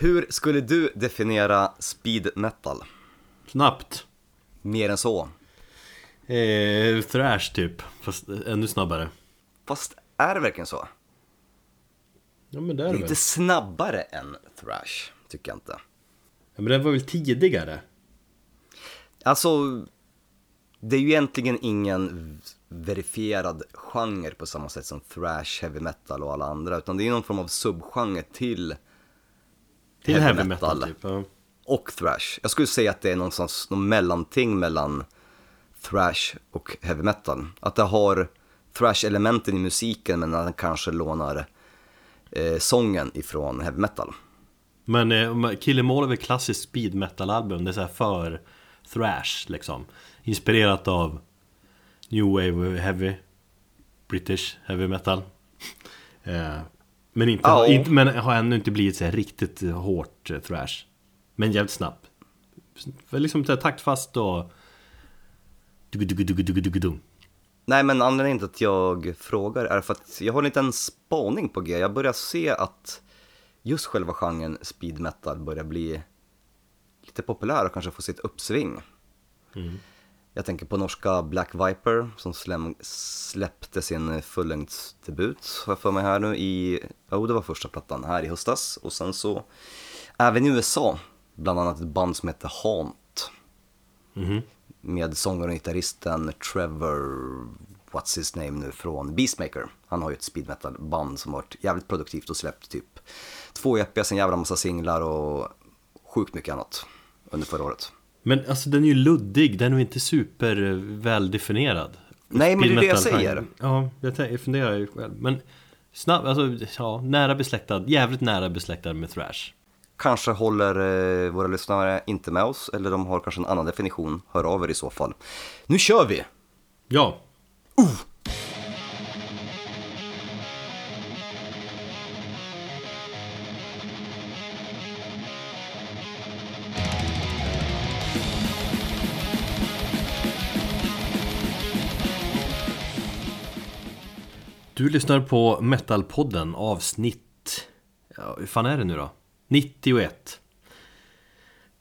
Hur skulle du definiera speed metal? Snabbt. Mer än så. Eh, thrash typ, fast ännu snabbare. Fast är det verkligen så? Ja men det är Det det är inte snabbare än thrash, tycker jag inte. Ja, men den var väl tidigare? Alltså, det är ju egentligen ingen verifierad genre på samma sätt som thrash, heavy metal och alla andra, utan det är någon form av subgenre till Till Heavy heavy, metal. metal. typ. Ja. och thrash. Jag skulle säga att det är någonstans någon mellanting mellan thrash och heavy metal. Att det har thrash-elementen i musiken men att den kanske lånar eh, sången ifrån heavy metal. Men eh, Kill Em All är väl klassiskt speed metal album, det är så här för thrash liksom. Inspirerat av New Wave Heavy, British Heavy Metal. eh, men, inte, Ja. inte, men har ännu inte blivit så riktigt hårt eh, thrash. Men jävligt snabb. Liksom så här taktfast och... Nej men anledningen till att jag frågar är för att jag har en liten spaning på G. Jag börjar se att just själva genren speed metal börjar bli lite populär och kanske få sitt uppsving. Jag tänker på norska Black Viper som släppte sin fullängdsdebut, har jag för mig här nu, i, oh det var första plattan här i höstas. Och sen så, även i USA, bland annat ett band som heter Haunt. Med sångaren och gitarristen Trevor, what's his name nu, från Beastmaker. Han har ju ett speed metal band som varit jävligt produktivt och släppt typ två EPs, en jävla massa singlar och sjukt mycket annat under förra året. Men alltså den är ju luddig, den är inte super väldefinierad. Nej, men det är det jag säger. Ja, jag, funderar ju själv. Men snabb, alltså ja, nära besläktad, jävligt nära besläktad med thrash. Kanske håller eh, våra lyssnare inte med oss, eller de har kanske en annan definition. Hör av er i så fall. Nu kör vi! Ja, du lyssnar på Metalpodden avsnitt... Ja, hur fan är det nu då? 91.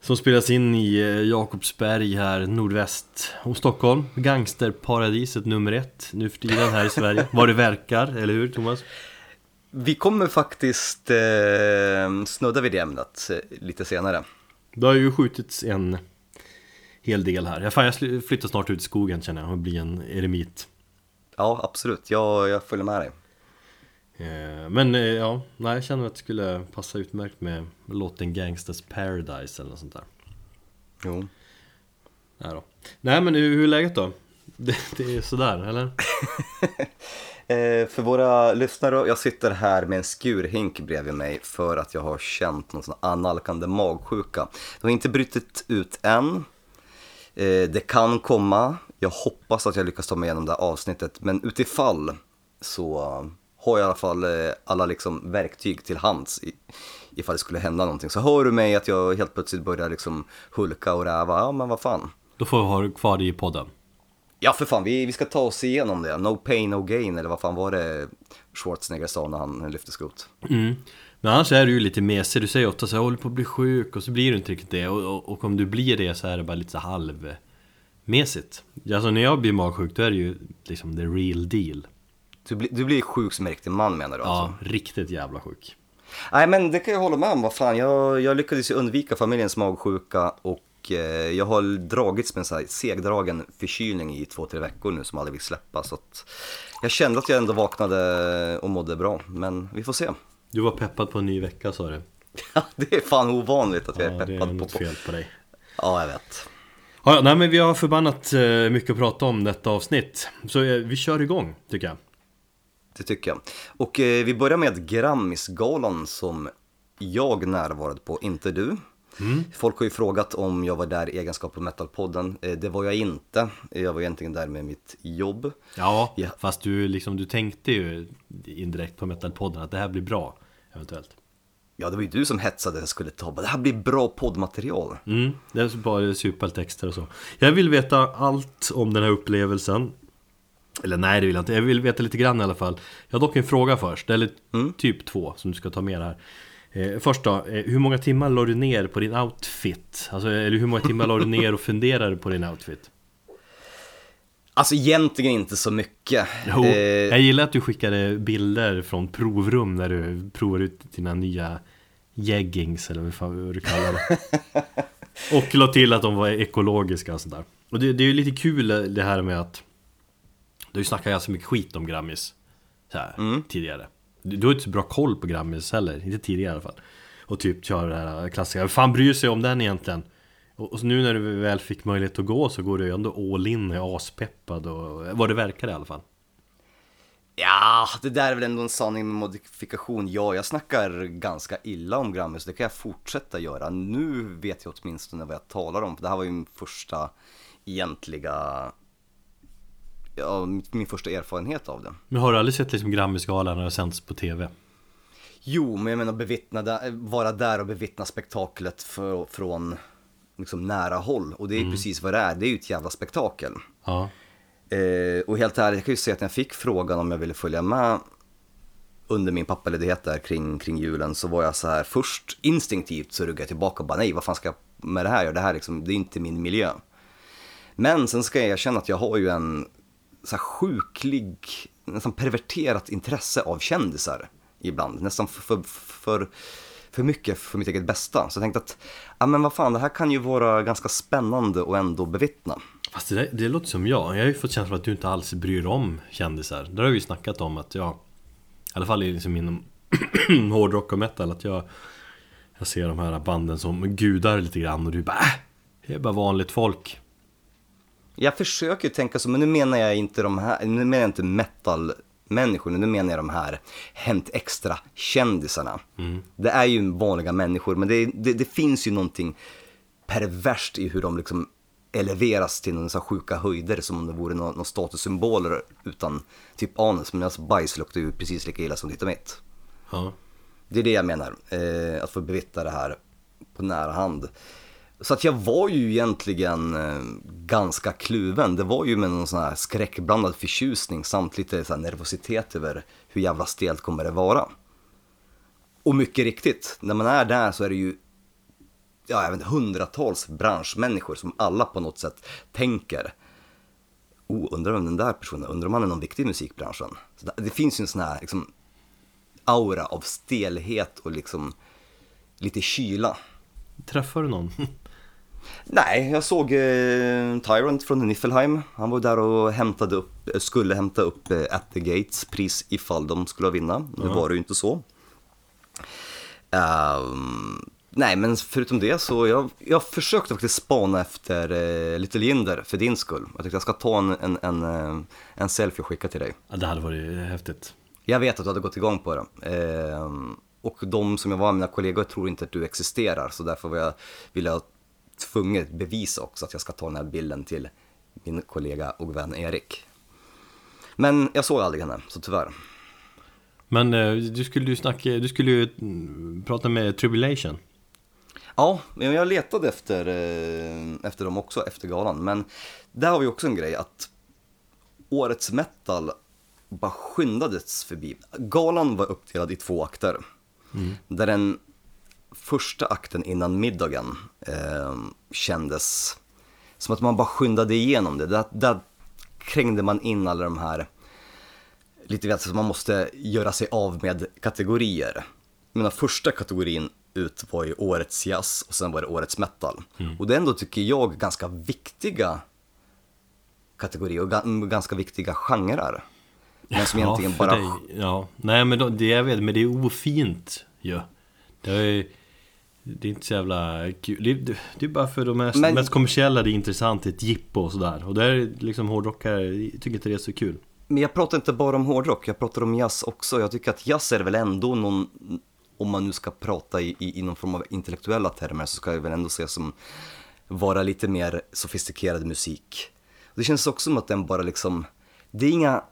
Som spelas in i eh, Jakobsberg här nordväst om Stockholm. Gangsterparadiset nummer ett nu för tiden här i Sverige. Vad det verkar, eller hur Thomas? Vi kommer faktiskt eh, snudda vid det ämnet eh, lite senare. Det har ju skjutits en hel del här. Fan, jag flyttar snart ut i skogen känner jag och blir en eremit. Ja, absolut. Jag, jag följer med dig. Eh, Men eh, ja, nej, jag känner att det skulle passa utmärkt med låten Gangsters Paradise eller något sånt där. Jo. Nej, då. nej men hur, hur är läget då? Det, det är sådär, eller? Eh, för våra lyssnare, jag sitter här med en skurhink bredvid mig för att jag har känt någon sån analkande magsjuka. Det har inte brutit ut än. Eh, det kan komma. Jag hoppas att jag lyckas ta mig igenom det här avsnittet, men utifall så har jag i alla fall eh, alla liksom verktyg till hands i, ifall det skulle hända någonting. Så hör du mig att jag helt plötsligt börjar liksom hulka och räva, ja men vad fan. Då får vi ha kvar det i podden. Ja för fan, vi, vi ska ta oss igenom det. No pain, no gain, eller vad fan var det Schwarzenegger sa när han lyfte skrot? Mm. Men annars är du ju lite mesig, du säger ofta så här, jag håller på att bli sjuk och så blir du inte riktigt det och, och, och om du blir det så är det bara lite så halvmesigt Alltså när jag blir magsjuk då är det ju liksom the real deal Du, bli, du blir sjuk som en riktig man menar du Ja, alltså? riktigt jävla sjuk Nej men det kan jag hålla med om, vad fan. Jag, jag lyckades ju undvika familjens magsjuka och eh, jag har dragits med en sån här segdragen förkylning i två, tre veckor nu som aldrig vill släppa. Så att jag kände att jag ändå vaknade och mådde bra, men vi får se. Du var peppad på en ny vecka sa du Ja, det är fan ovanligt att jag Ja, är det är peppad något på... fel på dig Ja, jag vet. Ja, nej men vi har förbannat eh, mycket att prata om detta avsnitt Så eh, vi kör igång tycker jag Det tycker jag. Och eh, vi börjar med Grammisgalan som jag närvarade på, inte du. Folk har ju frågat om jag var där i egenskap av Metalpodden. Eh, det var jag inte. Jag var egentligen där med mitt jobb. Ja, Ja. fast du liksom, du tänkte ju indirekt på Metalpodden att det här blir bra Eventuellt Ja, det var ju du som hetsade att jag skulle ta. Det här blir bra poddmaterial. Mm, det är bara supertexter och så Jag vill veta allt om den här upplevelsen Eller nej det vill jag inte, jag vill veta lite grann i alla fall Jag har dock en fråga först, eller typ två som du ska ta med här Eh, först då, eh, hur många timmar la du ner på din outfit? Alltså, eller hur många timmar la du ner och funderade på din outfit? Alltså egentligen inte så mycket. Jo, Eh, jag gillar att du skickade bilder från provrum när du provar ut dina nya jeggings eller vad du kallar det. och la till att de var ekologiska och sådär. Och det, det är ju lite kul det här med att du snackar ganska mycket skit om Grammis så här, tidigare. Du, du har inte så bra koll på Grammis heller, inte tidigare i alla fall. Och typ kör det här klassiska, vem fan bryr sig om den egentligen? Och, och nu när du väl fick möjlighet att gå så går du ju ändå all in, är aspeppad och vad det verkar i alla fall. Ja, det där är väl ändå en sanning med modifikation. Ja, jag snackar ganska illa om Grammy, så det kan jag fortsätta göra. Nu vet jag åtminstone vad jag talar om, för det här var ju min första egentliga, ja, min första erfarenhet av det. Men har du aldrig sett liksom Grammisgalan när det sänds på TV? Jo, men jag menar bevittna, vara där och bevittna spektaklet för, från liksom nära håll. Och det är ju precis vad det är, det är ju ett jävla spektakel. Ja. Eh, och helt ärligt, jag kan ju säga att när jag fick frågan om jag ville följa med under min pappaledighet där kring, kring julen så var jag så här först instinktivt så ruggade jag tillbaka och bara nej, vad fan ska jag med det här göra? Det här liksom, det är inte min miljö. Men sen ska jag erkänna att jag har ju en så här sjuklig, nästan perverterat intresse av kändisar ibland. Nästan för, för, för, för mycket för mitt eget bästa. Så jag tänkte att, ja men vad fan, det här kan ju vara ganska spännande och ändå bevittna. Fast det, där, det låter som jag. Jag har ju fått känslan av att du inte alls bryr dig om kändisar. Där har vi ju snackat om att jag, i alla fall liksom inom hårdrock och metal, att jag, jag ser de här banden som gudar lite grann och du bara äh, det är bara vanligt folk. Jag försöker tänka så, men nu menar jag inte de här, nu menar jag inte metal-människor, nu menar jag de här Hänt Extra-kändisarna. Det är ju vanliga människor, men det, det, det finns ju någonting perverst i hur de liksom eleveras till någon så sjuka höjder som om det vore några någon statussymboler utan typ anus, men alltså bajs luktar ju precis lika illa som ditt och mitt. Ja. Det är det jag menar, eh, att få bevittna det här på nära hand. Så att jag var ju egentligen eh, ganska kluven. Det var ju med någon sån här skräckblandad förtjusning samt lite så nervositet över hur jävla stelt kommer det vara. Och mycket riktigt, när man är där så är det ju ja, jag vet inte, hundratals branschmänniskor som alla på något sätt tänker Oh, undrar om den där personen, undrar om han är någon viktig i musikbranschen? Så det, finns ju en sån här liksom, aura av stelhet och liksom lite kyla. Träffar du någon? Nej, jag såg eh, Tyrant från Niffelheim. Han var där och hämtade upp, eh, skulle hämta upp eh, At the Gates pris ifall de skulle vinna. Nu var det ju inte så. Ehm, nej, men förutom det så jag, jag försökte faktiskt spana efter eh, Little Jinder för din skull. Jag tänkte jag ska ta en, en, en, eh, en selfie och skicka till dig. Ja, det hade varit häftigt. Jag vet att du hade gått igång på det. Ehm, och de som jag var mina kollegor tror inte att du existerar. Så därför var jag, vill jag tvunget bevisa också att jag ska ta den här bilden till min kollega och vän Erik. Men jag såg aldrig henne, så tyvärr. Men eh, du skulle ju snacka, du skulle ju mm, prata med Tribulation. Ja, men jag letade efter, eh, efter dem också efter galan. Men där har vi också en grej att årets metal bara skyndades förbi. Galan var uppdelad i två akter. Där den första akten innan middagen eh, kändes som att man bara skyndade igenom det. Där, där krängde man in alla de här, lite vet, så man måste göra sig av med kategorier. Jag menar, första kategorin ut var ju årets jazz och sen var det årets metal. Och det är ändå, tycker jag, ganska viktiga kategorier och ga- ganska viktiga genrer. Men som egentligen för bara... dig, ja, nej men då, det jag vet, men det är ofint ju. Ja. Det är, det är inte så jävla kul. Det, det, det är bara för de mest, Men- mest kommersiella det är intressant, ett jippo och sådär. Och där är liksom hårdrockare, tycker inte det är så kul. Men jag pratar inte bara om hårdrock, jag pratar om jazz också. Jag tycker att jazz är väl ändå någon, om man nu ska prata i, i, i någon form av intellektuella termer, så ska jag väl ändå se som vara lite mer sofistikerad musik. Det känns också som att den bara liksom, det är inga,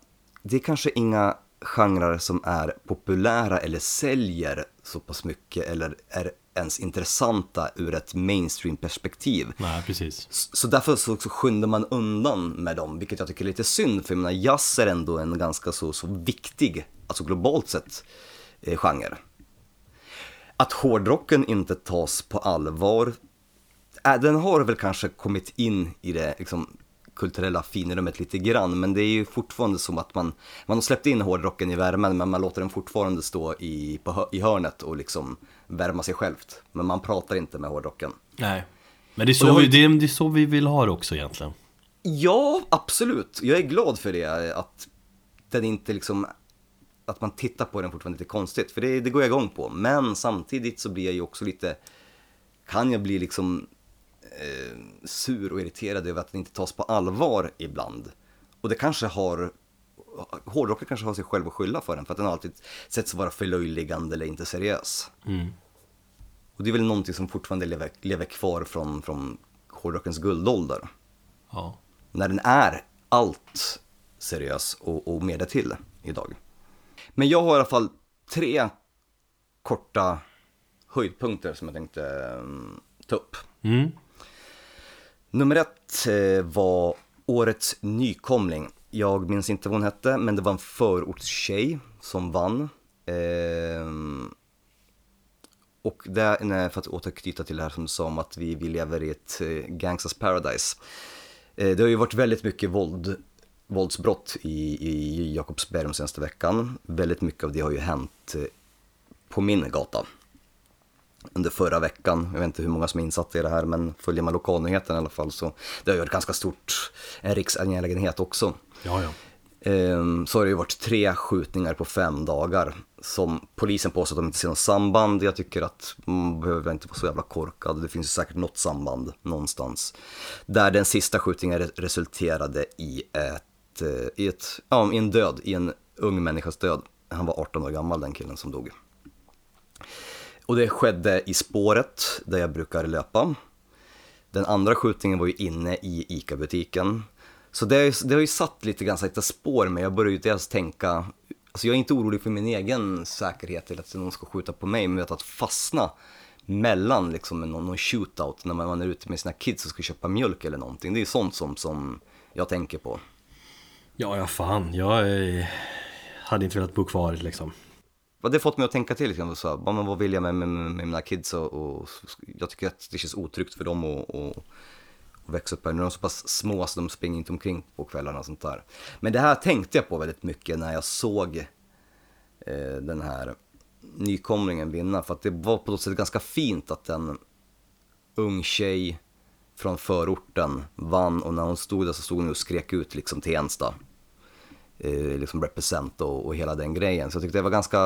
det är kanske inga genrer som är populära eller säljer så pass mycket eller är ens intressanta ur ett mainstream-perspektiv. Nej, precis. Så därför så, så skyndar man undan med dem, vilket jag tycker är lite synd, för jag menar, jazz är ändå en ganska så, så viktig, alltså globalt sett, eh, genre. Att hårdrocken inte tas på allvar, äh, den har väl kanske kommit in i det liksom, kulturella finrummet lite grann, men det är ju fortfarande som att man, man har släppt in hårdrocken i värmen, men man låter den fortfarande stå i, på, i hörnet och liksom värma sig självt. Men man pratar inte med hårdrocken. Nej. Men det är så, vi, ju- det, är, det är så vi vill ha det också egentligen. Ja, absolut. Jag är glad för det, att den inte liksom, att man tittar på den fortfarande lite konstigt, för det, det går jag igång på. Men samtidigt så blir jag ju också lite, kan jag bli liksom eh, sur och irriterad över att den inte tas på allvar ibland. Och det kanske har, hårdrocken kanske har sig själv att skylla för den, för att den alltid sätts vara förlöjligande eller inte seriös. Mm. Och det är väl någonting som fortfarande lever, lever kvar från, från hårdrockens guldålder Ja. när den är allt seriös och, och mer därtill idag. Men jag har i alla fall tre korta höjdpunkter som jag tänkte um, ta upp. Mm. Nummer ett eh, var årets nykomling. Jag minns inte vad hon hette, men det var en förortstjej som vann. Ehm, och det, nej, för att återknyta till det här som du sa om att vi, vi lever i ett eh, gangsters paradise. Eh, det har ju varit väldigt mycket våld, våldsbrott i, i Jakobsberg de senaste veckan. Väldigt mycket av det har ju hänt eh, på min gata under förra veckan. Jag vet inte hur många som är insatta i det här, men följer man lokalnyheten i alla fall så det har ju varit ganska stort, en riksangelägenhet också. Ja, ja. Ehm, Så har det ju varit tre skjutningar på fem dagar som polisen påstår att de inte ser något samband. Jag tycker att man behöver inte vara så jävla korkad. Det finns ju säkert något samband någonstans. Där den sista skjutningen re- resulterade i, ett, ett, eh, i, ett, ja, i en död, i en ung människas död. Han var 18 år gammal den killen som dog. Och det skedde i spåret där jag brukar löpa. Den andra skjutningen var ju inne i ICA-butiken. Så det, det har ju satt lite grann sakta spår men jag börjar ju dels tänka, alltså jag är inte orolig för min egen säkerhet eller att någon ska skjuta på mig, men vet att fastna mellan liksom någon, någon shootout när man är ute med sina kids och ska köpa mjölk eller någonting. Det är ju sånt som, som jag tänker på. Ja, ja fan. Jag eh, hade inte velat bo kvar liksom. Vad det fått mig att tänka till lite grann, så, här, vad, vad vill jag med, med, med mina kids och, och jag tycker att det känns otryggt för dem att och, och växa upp här. Nu är de så pass små så de springer inte omkring på kvällarna och sånt där. Men det här tänkte jag på väldigt mycket när jag såg eh, den här nykomlingen vinna, för att det var på något sätt ganska fint att en ung tjej från förorten vann och när hon stod där så stod hon och skrek ut liksom Tensta eh, liksom represent och, och hela den grejen. Så jag tyckte det var ganska,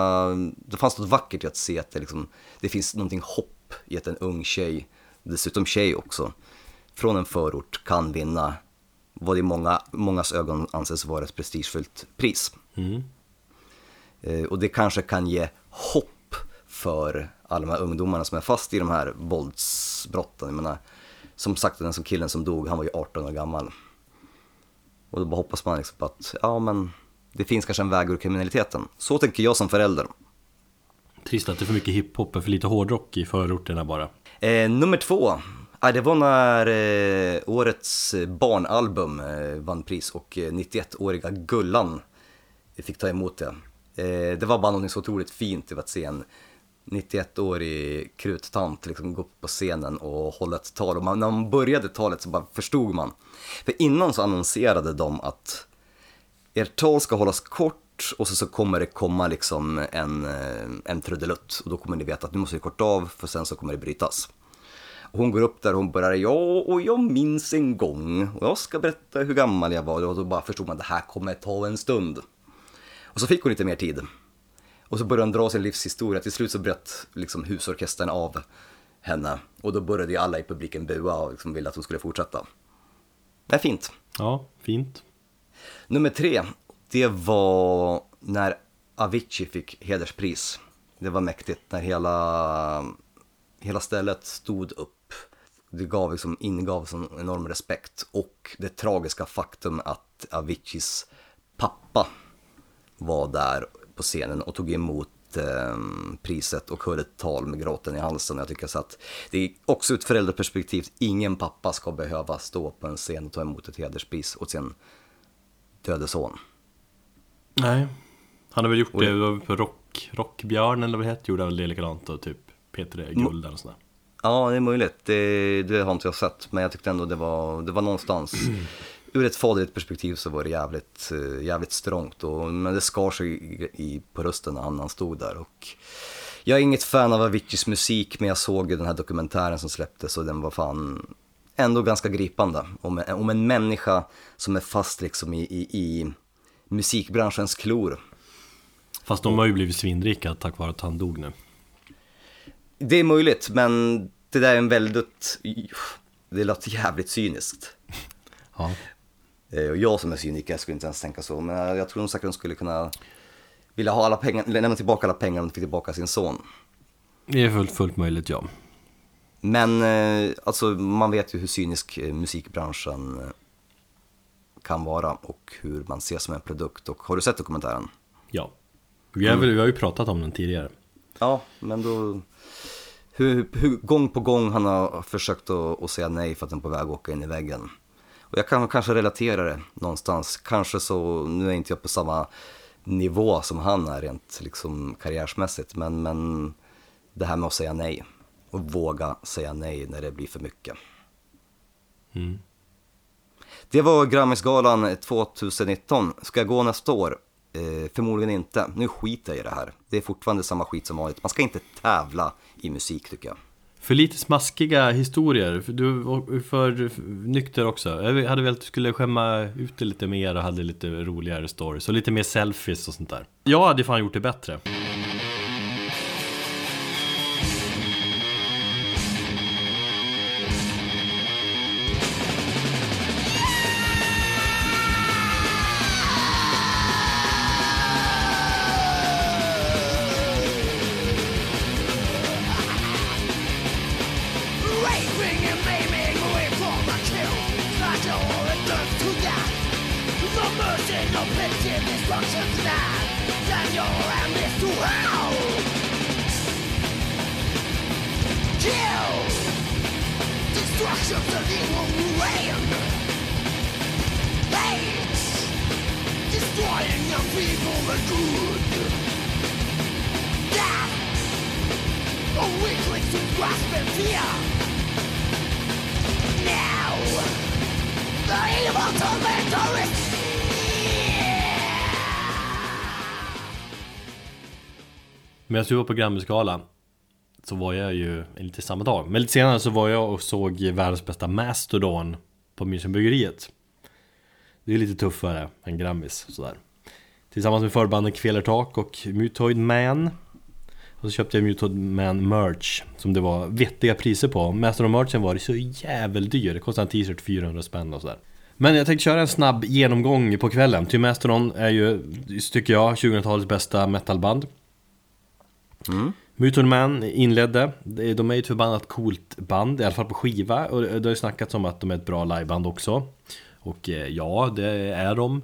det fanns något vackert i att se att det, liksom, det finns någonting hopp i att en ung tjej, dessutom tjej också, från en förort kan vinna vad i många, mångas ögon anses vara ett prestigefullt pris. Mm. Eh, och det kanske kan ge hopp för alla de här ungdomarna som är fast i de här våldsbrotten. Jag menar, som sagt, den som killen som dog, han var ju 18 år gammal. Och då bara hoppas man liksom på att, ja men, det finns kanske en väg ur kriminaliteten. Så tänker jag som förälder. Trist att det är för mycket hiphop och för lite hårdrock i förorterna bara. Eh, nummer två, ah, det var när eh, årets barnalbum eh, vann pris och eh, 91-åriga Gullan fick ta emot det. Eh, det var bara något så otroligt fint att se en 91-årig kruttant liksom gå upp på scenen och hålla ett tal. Och man, när man började talet så bara förstod man. För innan så annonserade de att ert tal ska hållas kort och så, så kommer det komma liksom en, eh, en trudelutt och då kommer ni veta att nu måste vi korta av för sen så kommer det brytas. Och hon går upp där och hon börjar, ja och jag minns en gång och jag ska berätta hur gammal jag var och då bara förstod man att det här kommer ta en stund. Och så fick hon lite mer tid. Och så började hon dra sin livshistoria, till slut så bröt liksom husorkestern av henne och då började ju alla i publiken bua och liksom ville att hon skulle fortsätta. Det är fint. Ja, fint. Nummer tre, det var när Avicii fick hederspris. Det var mäktigt när hela, hela stället stod upp. Det gav liksom, ingav sån enorm respekt och det tragiska faktum att Aviciis pappa var där på scenen och tog emot eh, priset och höll ett tal med gråten i halsen. Jag tycker så att det är också ett föräldraperspektiv, ingen pappa ska behöva stå på en scen och ta emot ett hederspris åt sin döde son. Nej. Han har väl gjort Och det, det- på rock, Rockbjörn eller vad det hette, gjorde han väl det likadant och typ P3 Guld eller sådär. Ja, det är möjligt. Det, det har inte jag sett, men jag tyckte ändå det var, det var någonstans. Ur ett faderligt perspektiv så var det jävligt, eh, jävligt strångt, och, men det skar sig i, i, på rösten när han, han stod där. Och jag är inget fan av Aviciis musik, men jag såg ju den här dokumentären som släpptes och den var fan ändå ganska gripande. Om, om en människa som är fast liksom i, i, i musikbranschens klor. Fast de har ju blivit svinrika tack vare att han dog nu. Det är möjligt, men det där är en väldigt... Det låter jävligt cyniskt. Ja. Eh, Och jag som är cyniker skulle inte ens tänka så, men jag tror nog säkert de skulle kunna vilja ha alla pengar, lämna tillbaka alla pengar om de fick tillbaka sin son. Det är fullt, fullt möjligt ja. Men eh, alltså, man vet ju hur cynisk eh, musikbranschen kan vara och hur man ses som en produkt. Och har du sett dokumentären? Ja. Vi har, väl, vi har ju pratat om den tidigare. Ja, men då... Hur, hur, gång på gång han har försökt att, att säga nej för att den är på väg att åka in i väggen. Och jag kan kanske relatera det någonstans. Kanske så, nu är inte jag på samma nivå som han är rent liksom karriärsmässigt. Men, men det här med att säga nej. Och våga säga nej när det blir för mycket. Mm. Det var Grammisgalan 2019. Ska jag gå nästa år? Eh, förmodligen inte. Nu skiter jag i det här. Det är fortfarande samma skit som vanligt. Man ska inte tävla i musik tycker jag. För lite smaskiga historier, för du var för nykter också. Jag hade velat att du skulle skämma ut det lite mer och hade lite roligare stories och lite mer selfies och sånt där. Jag hade fan gjort det bättre. Grasp. Now, the evil tormentor is Medan du var på Grammisgalan så var jag ju, lite samma dag, men lite senare så var jag och såg världens bästa Mastodon på Münchenbryggeriet. Det är lite tuffare än Grammis sådär. Tillsammans med förbanden Kvelertak och Mutoid Man. Och så köpte jag Mutoid Man merch som det var vettiga priser på. Mastodon-merchen var så jävligt dyr. Det kostade en t-shirt 400 spänn och sådär. Men jag tänkte köra en snabb genomgång på kvällen. Ty Mastodon är ju, tycker jag, 2000-talets bästa metalband. Muton Man inledde, de är ju ett förbannat coolt band, i alla fall på skiva och det har ju snackats om att de är ett bra liveband också Och eh, ja, det är de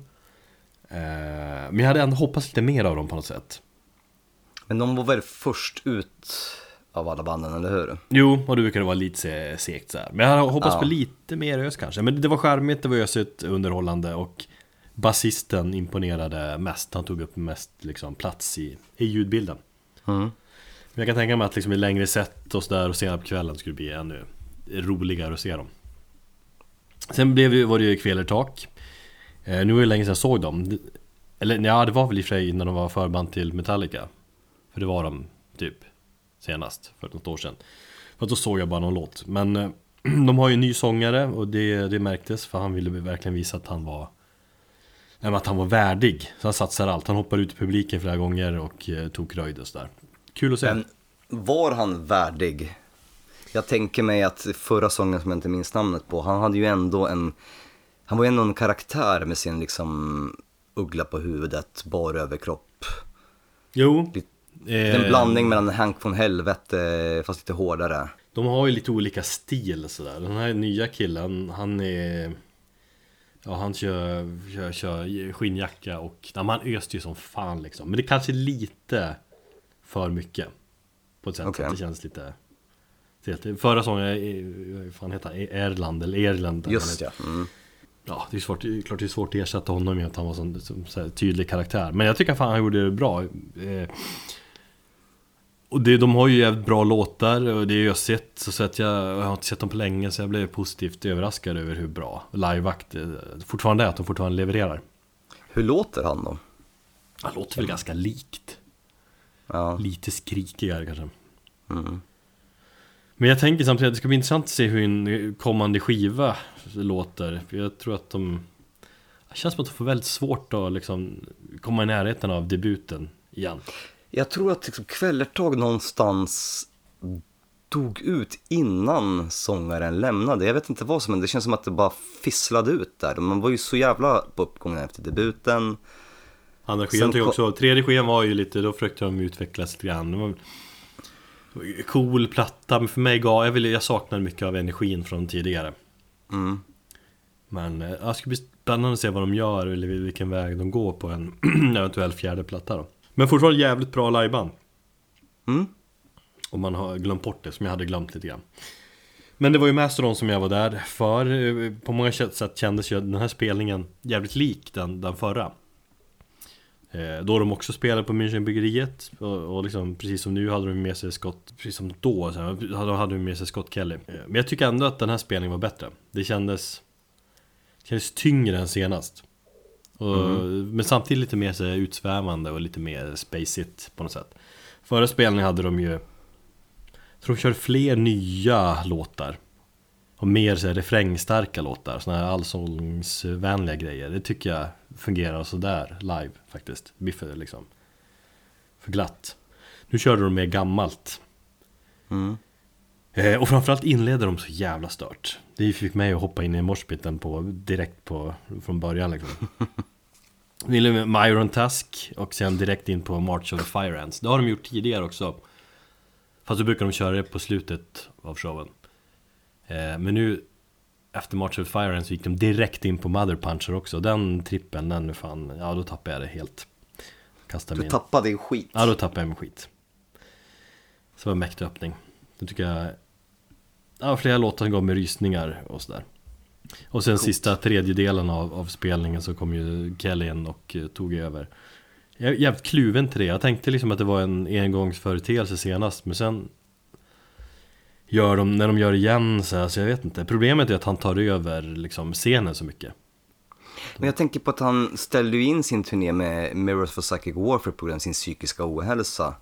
Eh, Men jag hade ändå hoppats lite mer av dem på något sätt Men de var väl först ut av alla banden, eller hur? Jo, och det brukade vara lite se- segt så här. Men jag hade hoppats Ja. på lite mer ös kanske Men det var charmigt, det var ösigt, underhållande och Basisten imponerade mest, han tog upp mest liksom, plats i, i ljudbilden Mm. Men jag kan tänka mig att liksom i längre set och sådär och senare på kvällen skulle det bli ännu roligare att se dem. Sen blev ju, var det ju Kvelertak. Eh, nu var det länge sedan jag såg dem. Eller ja, det var väl i och för sig när de var förband till Metallica. För det var de typ senast, för något år sedan. För då såg jag bara någon låt. Men eh, de har ju en ny sångare och det, det märktes för han ville verkligen visa att han var Nej, att han var värdig. Så han satsar allt. Han hoppar ut i publiken flera gånger och eh, tog röjd och sådär. Kul att se. Men var han värdig? Jag tänker mig att förra sången som jag inte minns namnet på, han hade ju ändå en, han var ju ändå en karaktär med sin liksom uggla på huvudet, bar överkropp. Jo. Lite- eh, En blandning mellan Hank von Helvete fast lite hårdare. De har ju lite olika stil sådär. Den här nya killen, han är... Ja, han kör, kör, kör skinnjacka och... Ja, man öste ju som fan liksom. Men det kanske är lite för mycket. På ett sätt. Att det känns lite... Förra sången, eh, vad fan heter han? Erland eller Erland. Just ja. Mm. Ja, det är svårt, klart det är svårt att ersätta honom med att han var sån, som, så här, tydlig karaktär. Men jag tycker fan han gjorde det bra. Och det, de har ju jävligt bra låtar och det har jag sett så att jag, jag har inte sett dem på länge så jag blev positivt överraskad över hur bra liveakt eh, fortfarande är, att de fortfarande levererar. Hur låter han då? Det låter väl ganska likt. Ja. Lite skrikigare kanske. Mm. Men jag tänker samtidigt att det ska bli intressant att se hur en kommande skiva låter. För jag tror att de... Det känns som att de får väldigt svårt att liksom komma i närheten av debuten igen. Jag tror att liksom Kvällertag någonstans dog ut innan sångaren lämnade. Jag vet inte vad som hände, det känns som att det bara fisslade ut där. Man var ju så jävla på uppgången efter debuten. Andra skivan ko- också, tredje skivan var ju lite, då försökte de utvecklas lite grann. Cool platta, men för mig gav, jag, ville, jag saknade mycket av energin från tidigare. Mm. Men eh, det ska bli spännande att se vad de gör eller vilken väg de går på en eventuell fjärde platta då. Men fortfarande jävligt bra liveband. Mm. Om man har glömt bort det, som jag hade glömt lite grann. Men det var ju Mastodon som jag var där för. På många sätt kändes ju den här spelningen jävligt lik den, den förra. Eh, Då de också spelade på Münchenbryggeriet och, och liksom, precis som nu hade de med sig Scott, precis som då, så här, hade de med sig Scott Kelly. Eh, Men jag tycker ändå att den här spelningen var bättre. Det kändes, kändes tyngre än senast. Och, Men samtidigt lite mer så utsvävande och lite mer spacigt på något sätt. Förra spelningen hade de ju, jag tror de körde fler nya låtar. Och mer så här, refrängstarka låtar, såna här allsångsvänliga grejer. Det tycker jag fungerar sådär live faktiskt. Det blir för, liksom, för glatt. Nu körde de mer gammalt. Mm. Eh, och framförallt inleder de så jävla stört. Det fick mig att hoppa in i moshpiten på, direkt på, från början liksom. Ville med Myron Task och sen direkt in på March of the Fire Ants. Det har de gjort tidigare också. Fast då brukar de köra det på slutet av showen. Eh, men nu efter March of the Fire Ants gick de direkt in på Mother Puncher också. Den trippen, den fan, ja då tappade jag det helt. Kastade Du tappade din skit. Ja, då tappade jag min skit. Så det var en mäktig öppning. Då tycker jag... Ja, flera låtar gav mig rysningar och sådär. Och sen sista tredjedelen av, av spelningen så kom ju Kelly in och eh, tog över. Jag är jävligt kluven till det. Jag tänkte liksom att det var en engångsföreteelse senast, men sen gör de, när de gör igen så här, så jag vet inte. Problemet är att han tar över liksom scenen så mycket. Men jag tänker på att han ställde in sin turné med Mirrors for Psychic Warfare på grund av sin psykiska ohälsa.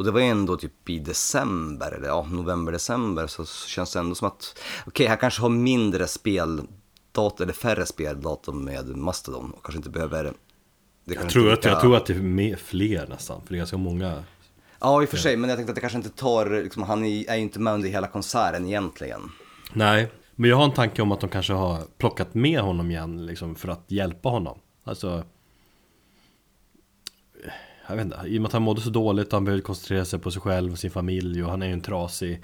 Och det var ändå typ i december, eller ja, november, december, så känns det ändå som att, okej, han kanske har mindre speldatum, eller färre speldatum med Mastodon och kanske inte behöver... Det Jag tror, att, jag tror att det är fler nästan, för det är ganska många Ja, i och för sig, men jag tänkte att det kanske inte tar, liksom, han är är ju inte med under hela konserten egentligen. Nej, men jag har en tanke om att de kanske har plockat med honom igen liksom, för att hjälpa honom. Alltså... Jag vet inte, i och med att han mådde så dåligt och han behövde koncentrera sig på sig själv och sin familj och han är ju en trasig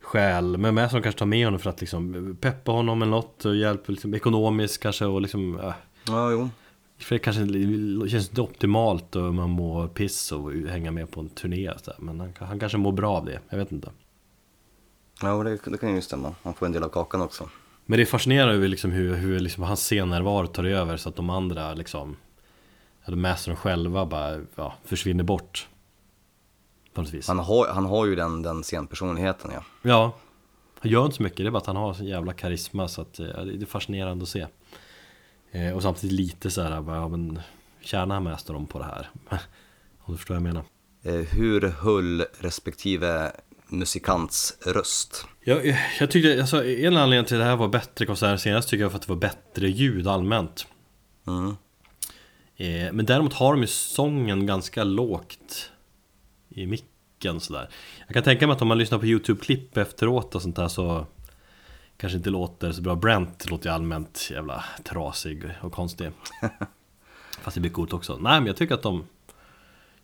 själ. Men med som kanske tar med honom för att liksom peppa honom eller något och hjälpa liksom, ekonomiskt kanske och liksom... Äh, Ja, jo. för det kanske känns inte optimalt och man mår piss och hänga med på en turné så. Men han, han kanske mår bra av det, jag vet inte. Ja, det, det kan ju stämma. Han får en del av kakan också. Men det är fascinerande över liksom hur, hur liksom hans scennärvaro tar över så att de andra liksom Eller Mastern själva bara ja, försvinner bort På något vis Han har, han har ju den, den scenpersonligheten, ja. Ja Han gör inte så mycket, det är bara att han har så jävla karisma så att eh, det är fascinerande att se eh, Och samtidigt lite så här, bara, ja men Tjänar Master dem på det här? Om du förstår vad jag menar Eh, hur höll respektive musikants röst? Jag, jag, jag tyckte, alltså, en anledning till att det här var bättre konsert senast tycker jag för att det var bättre ljud allmänt Mm. Eh, men däremot har de ju sången ganska lågt i micken sådär. Jag kan tänka mig att om man lyssnar på YouTube-klipp efteråt och sånt där så kanske inte låter så bra. Brent låter ju allmänt jävla trasig och konstig. Fast det blir coolt också. Nej men jag tycker att de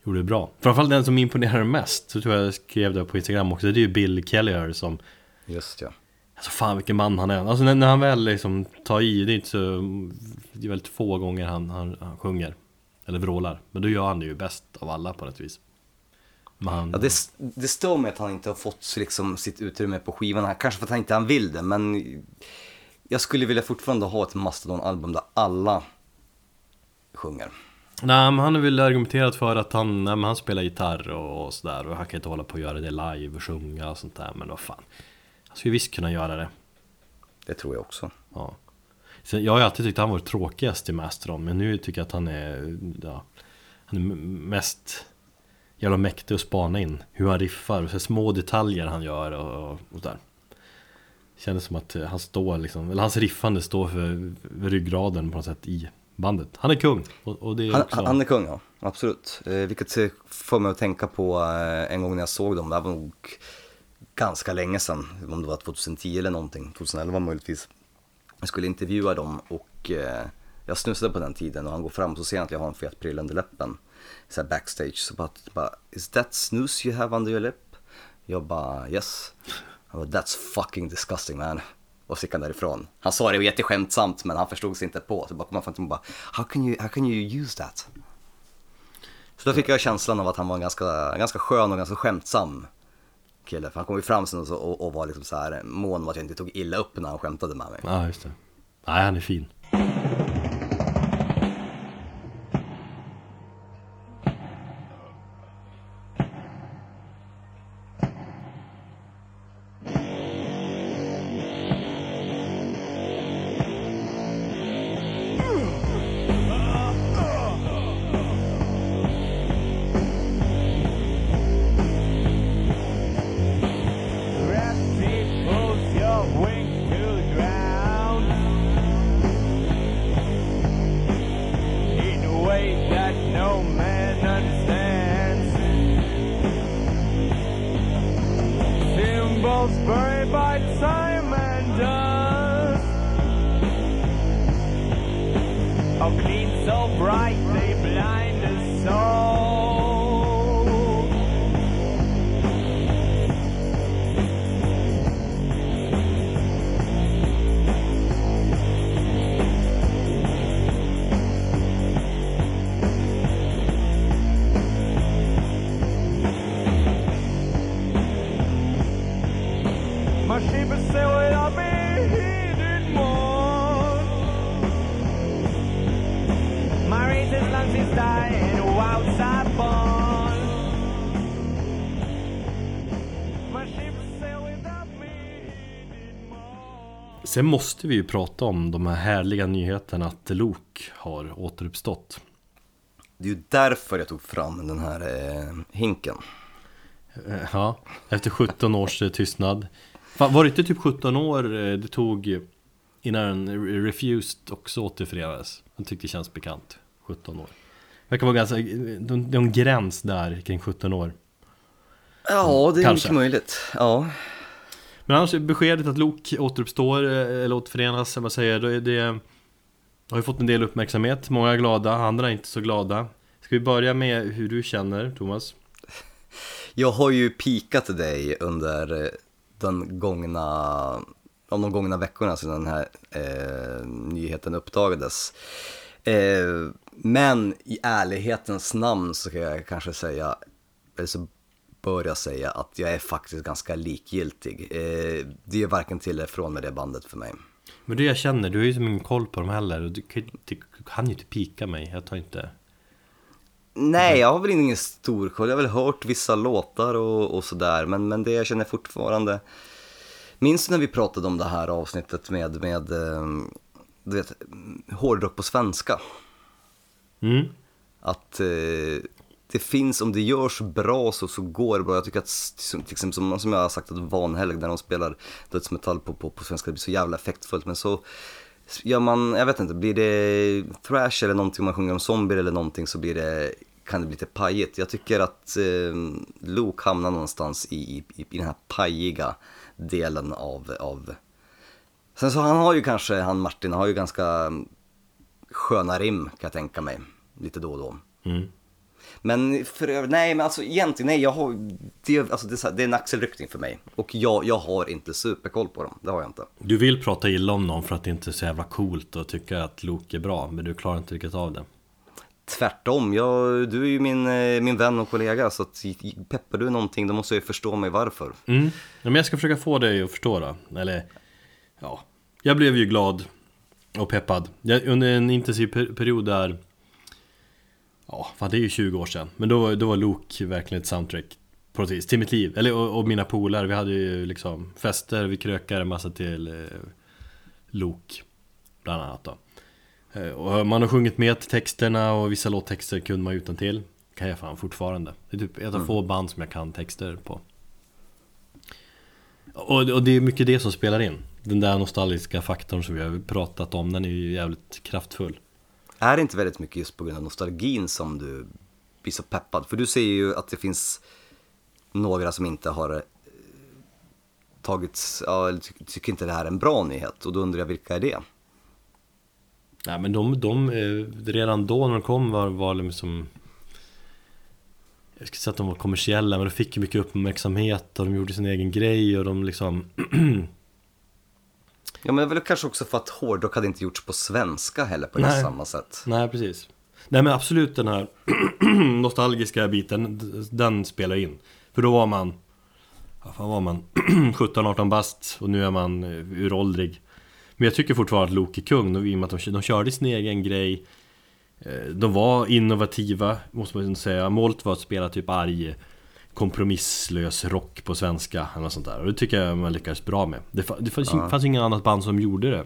gjorde det bra. Framförallt den som imponerar mest, så tror jag jag skrev det på Instagram också, det är ju Bill Kelliher som Just ja. Alltså fan vilken man han är. Alltså när, när han väl liksom tar i, det är inte så... Det är väldigt få gånger han, han, han sjunger. Eller vrålar. Men då gör han det ju bäst av alla på något vis. Men han, ja det, det står mig att han inte har fått liksom, sitt utrymme på skivan. här. Kanske för att han inte han vill det, men jag skulle vilja fortfarande ha ett Mastodon-album där alla sjunger. Nej men han har väl argumenterat för att han, nej, men han spelar gitarr och, och sådär och han kan inte hålla på och göra det live och sjunga och sånt där men vad fan skulle visst kunna göra det Det tror jag också. Ja Sen, Jag har alltid tyckt att han var tråkigast i Mastron men nu tycker jag att han är, ja Han är mest jävla mäktig att spana in Hur han riffar och så små detaljer han gör och, och, och där Kändes som att han står liksom, eller hans riffande står för ryggraden på något sätt i bandet Han är kung och, och det är Han, också... han är kung, ja. Absolut. Eh, vilket får mig att tänka på eh, en gång när jag såg dem. Det var nog ganska länge sedan. Om det var 2010 eller någonting. 2011 möjligtvis. Jag skulle intervjua dem och eh, jag snusade på den tiden och han går fram och så ser han att jag har en fet pryl under läppen. Så här backstage. Så bara, bara, is that snus you have under your lip? Jag bara, yes. Han bara, that's fucking disgusting man. Och så gick han därifrån. Han sa det jätteskämtsamt men han förstod sig inte på. Så bara kom han fram till mig och bara, how can you, how can you use that? Så då fick jag känslan av att han var ganska, ganska skön och ganska skämtsam kille. För han kom ju fram sen och, så- och, och var liksom så här mån om att jag inte tog illa upp när han skämtade med mig. Ja, just det. Nej, han är fin. Sen måste vi ju prata om de här härliga nyheterna att Luke har återuppstått. Det är ju därför jag tog fram den här eh, hinken. Eh, Ja, efter 17 års eh, tystnad. Var det inte typ 17 år eh, det tog innan Refused också återförenades? Jag tyckte det känns bekant. 17 år. Verkar vara ganska, de, de gräns där kring 17 år. Ja, det är Kanske. mycket möjligt. Ja, men annars är beskedet att Luke återuppstår eh, eller återförenas, eller vad säger det, det har ju fått en del uppmärksamhet. Många är glada, andra är inte så glada. Ska vi börja med hur du känner, Thomas? jag har ju pikat dig under eh, den gångna, om de gångna veckorna sedan den här eh, nyheten uppdagades. Eh, men i ärlighetens namn så kan jag kanske säga, eller så bör jag säga att jag är faktiskt ganska likgiltig. Eh, det är varken till eller från med det bandet för mig. Men det jag känner, du har ju som ingen koll på dem heller du kan, du kan ju inte pika mig, jag tar inte Nej, jag har väl ingen stor koll. Jag har väl hört vissa låtar och, och sådär, men, men det jag känner fortfarande... Minns du när vi pratade om det här avsnittet med, med eh, du vet, hårdrock på svenska? mm. Att eh, det finns, om det görs bra så, så går det bra. Jag tycker att, som- till exempel som, som jag har sagt, att Vanhelg när de spelar dödsmetall på, på, på svenska, det blir så jävla effektfullt. Men så gör man, jag vet inte, blir det thrash eller någonting, om man sjunger om zombier eller någonting så blir det, kan det bli lite pajigt. Jag tycker att eh, Luke hamnar någonstans i, i, i den här pajiga delen av, av Sen så han har ju kanske, han Martin har ju ganska sköna rim kan jag tänka mig. Lite då och då. Mm. Men för övrigt, nej men alltså egentligen, nej jag har, det, alltså, det, är så här, det är en axelryckning för mig. Och jag, jag har inte superkoll på dem, det har jag inte. Du vill prata illa om någon för att det inte är så jävla coolt och tycka att Luke är bra Men du klarar inte riktigt av det Tvärtom, jag, du är ju min, eh, min vän och kollega så att peppar du någonting då måste jag ju förstå mig varför. mm. ja, Men jag ska försöka få dig att förstå då Eller Ja Jag blev ju glad och peppad jag, Under en intensiv per period där Ja, fan det är ju 20 år sedan. Men då, då var Luke verkligen ett soundtrack på något vis, till mitt liv. Eller och, och mina polare, vi hade ju liksom fester, vi krökade en massa till eh, Luke Bland annat då. Eh, Och man har sjungit med till texterna och vissa låttexter kunde man utan till. Kan jag fan fortfarande. Det är typ ett av få band som jag kan texter på. Och, och det är mycket det som spelar in. Den där nostalgiska faktorn som vi har pratat om, den är ju jävligt kraftfull är det inte väldigt mycket just på grund av nostalgin som du blir så peppad? För du säger ju att det finns några som inte har eh, tagits, ja, eller ty- tycker inte det här är en bra nyhet och då undrar jag vilka är det? Nej men de, de eh, redan då när de kom var, var liksom Jag ska säga att de var kommersiella men de fick ju mycket uppmärksamhet och de gjorde sin egen grej och de liksom Ja men det är väl kanske också för att hårdrock hade inte gjorts på svenska heller på Nej. samma sätt. Nej precis Nej men absolut den här nostalgiska biten Den spelar in För då var man Vad fan var man? 17-18 bast och nu är man eh, uråldrig Men jag tycker fortfarande att Loke är kung i och med att de, de körde sin egen grej Eh, De var innovativa, måste man säga Målet var att spela typ arg Kompromisslös rock på svenska eller något sånt där Och det tycker jag man lyckades bra med Det, det fanns, Ja. fanns ingen annat band som gjorde det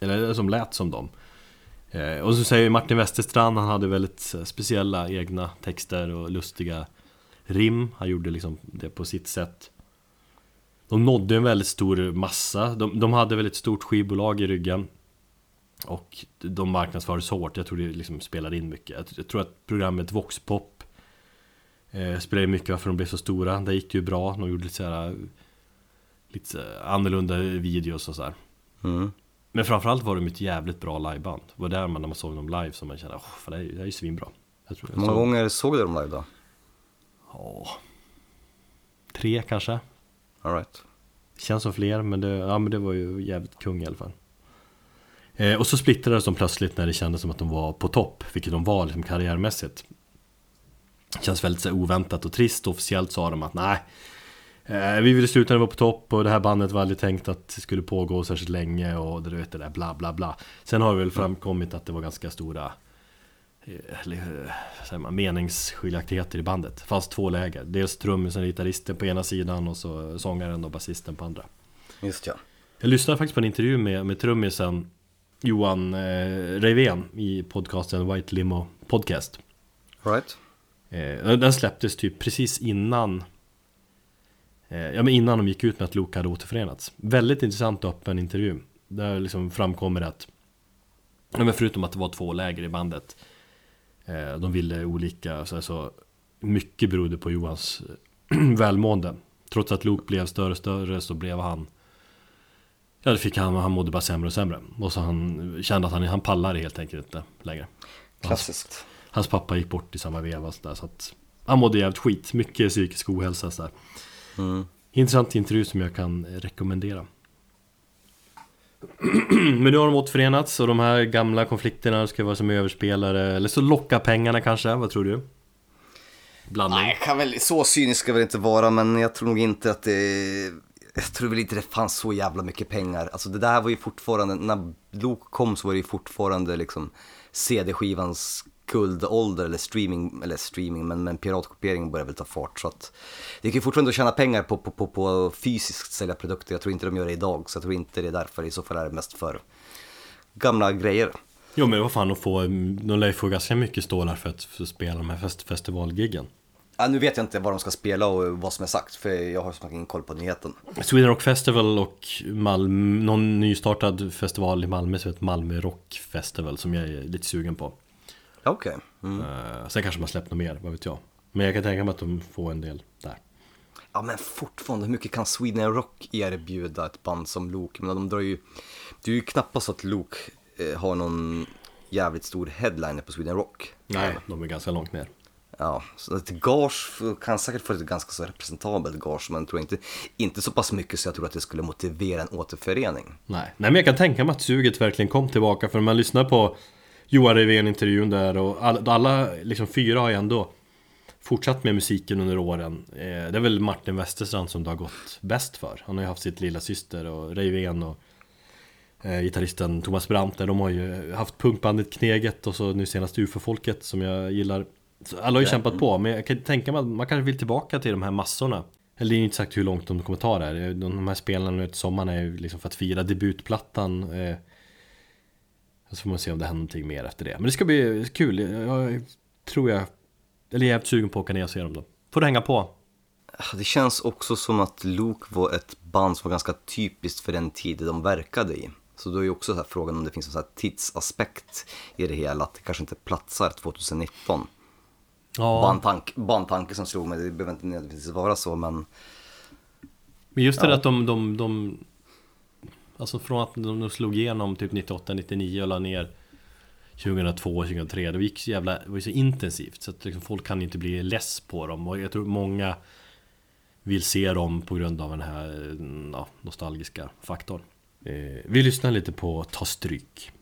Eller som lät som dem Eh, och så säger Martin Westerstrand, han hade väldigt eh, speciella egna texter och lustiga rim. Han gjorde liksom det på sitt sätt. De nådde en väldigt stor massa. De, de hade väldigt stort skivbolag i ryggen. Och de marknadsfördes hårt. Jag tror det liksom spelade in mycket. Jag, jag tror att programmet Voxpop eh, spelade mycket varför de blev så stora. Där gick det ju bra. De gjorde lite så här, lite annorlunda videos och så här. Mm. Men framförallt var de ett jävligt bra liveband. Det var där man, när man såg dem live som man kände, åh, fan, det, här är, det här är ju svinbra. Jag tror Hur många såg- gånger såg du dem live då? Ja, tre kanske. All right. Känns som fler, men det, ja, men det var ju jävligt kung i alla fall. Eh, och så splittrades de plötsligt när det kändes som att de var på topp, vilket de var liksom karriärmässigt. Känns väldigt så oväntat och trist. Officiellt sa de att nej, eh, vi ville sluta när vi var på topp och det här bandet var aldrig tänkt att det skulle pågå särskilt länge och du vet det där bla bla bla. Sen har det väl framkommit att det var ganska stora eh, eh, man, meningsskiljaktigheter i bandet. Det fanns två läger. Dels trummisen och gitarristen på ena sidan och så sångaren och basisten på andra. Just ja. Jag lyssnade faktiskt på en intervju med, med trummisen Johan eh, Reivén i podcasten White Limo Podcast. Right. Eh, den släpptes typ precis innan eh, Ja men innan de gick ut med att Luke hade återförenats. Väldigt intressant och öppen intervju. Där liksom framkommer att ja, men Förutom att det var två läger i bandet eh, De ville olika så, så Mycket berodde på Johans välmående. Trots att Luke blev större och större så blev han Ja det fick han, han mådde bara sämre och sämre. Och så han kände att han, han pallade helt enkelt inte längre. Klassiskt. Hans pappa gick bort i samma veva så, där, så att Han mådde jävligt skit, mycket psykisk ohälsa så där. Mm. Intressant intervju som jag kan rekommendera Men nu har de återförenats och de här gamla konflikterna ska vara som överspelare Eller så lockar pengarna kanske, vad tror du? Blandning? Nej, kan väl, så cynisk ska väl inte vara, men jag tror nog inte att det... Jag tror väl inte det fanns så jävla mycket pengar. Alltså det där var ju fortfarande, när Luke kom så var det ju fortfarande liksom CD-skivans guldålder eller streaming, eller streaming, men, men piratkopiering börjar väl ta fart. Så att det kan ju fortfarande tjäna pengar på, på, på, på fysiskt sälja produkter. Jag tror inte de gör det idag, så jag tror inte det är därför. I så fall är det mest för gamla grejer. Jo men vad fan, de, får, de lär ju få ganska mycket stålar för att, spela de här fest, festivalgiggen Ja, nu vet jag inte vad de ska spela och vad som är sagt, för jag har som ingen koll på nyheten. Sweden Rock Festival och Malmö, någon nystartad festival i Malmö som heter Malmö Rock Festival som jag är lite sugen på. Okej. Mm. Eh, sen kanske man släppt något mer, vad vet jag. Men jag kan tänka mig att de får en del där. Ja men fortfarande, hur mycket kan Sweden Rock erbjuda ett band som Luke? Men de drar ju, det är ju knappast så att Luke eh, har någon jävligt stor headliner på Sweden Rock. de är ganska långt ner. Ja, så ett gage kan säkert få ett ganska så representabelt gage, men tror inte, inte så pass mycket så jag tror att det skulle motivera en återförening. Nej. Nej men jag kan tänka mig att suget verkligen kom tillbaka för om man lyssnar på Johan Revén-intervjun där och alla, alla liksom fyra har ju ändå fortsatt med musiken under åren. Eh, det är väl Martin Westerstrand som det har gått bäst för. Han har ju haft sitt lilla syster och Revén och eh, Gitarristen Thomas Brandt där, de har ju haft punkbandet Kneget och så nu senast UFO-folket som jag gillar. Så Alla har ju kämpat på, men jag kan tänka mig att man kanske vill tillbaka till de här massorna. Eller det är ju inte sagt hur långt de kommer ta det här. De här spelen nu till sommaren är ju liksom för att fira debutplattan eh, Så får man se om det händer någonting mer efter det Men det ska bli kul, jag tror jag Eller jag är jävligt sugen på att åka ner och se dem då Får du hänga på Det känns också som att Luke var ett band som var ganska typiskt för den tid de verkade i. Så då är ju också så frågan om det finns en så tidsaspekt i det hela, att det kanske inte platsar 2019. Ja, Bandtank, bandtanke som slog mig, det behöver inte nödvändigtvis vara så men Men just det Ja. att de, de, de Alltså från att de slog igenom typ 98, 99 och la ner 2002, 2003 Det gick så jävla, det var ju så intensivt så att liksom folk kan inte bli less på dem. Och jag tror många vill se dem på grund av den här mm, ja, nostalgiska faktorn. Eh, vi lyssnar lite på Ta stryk.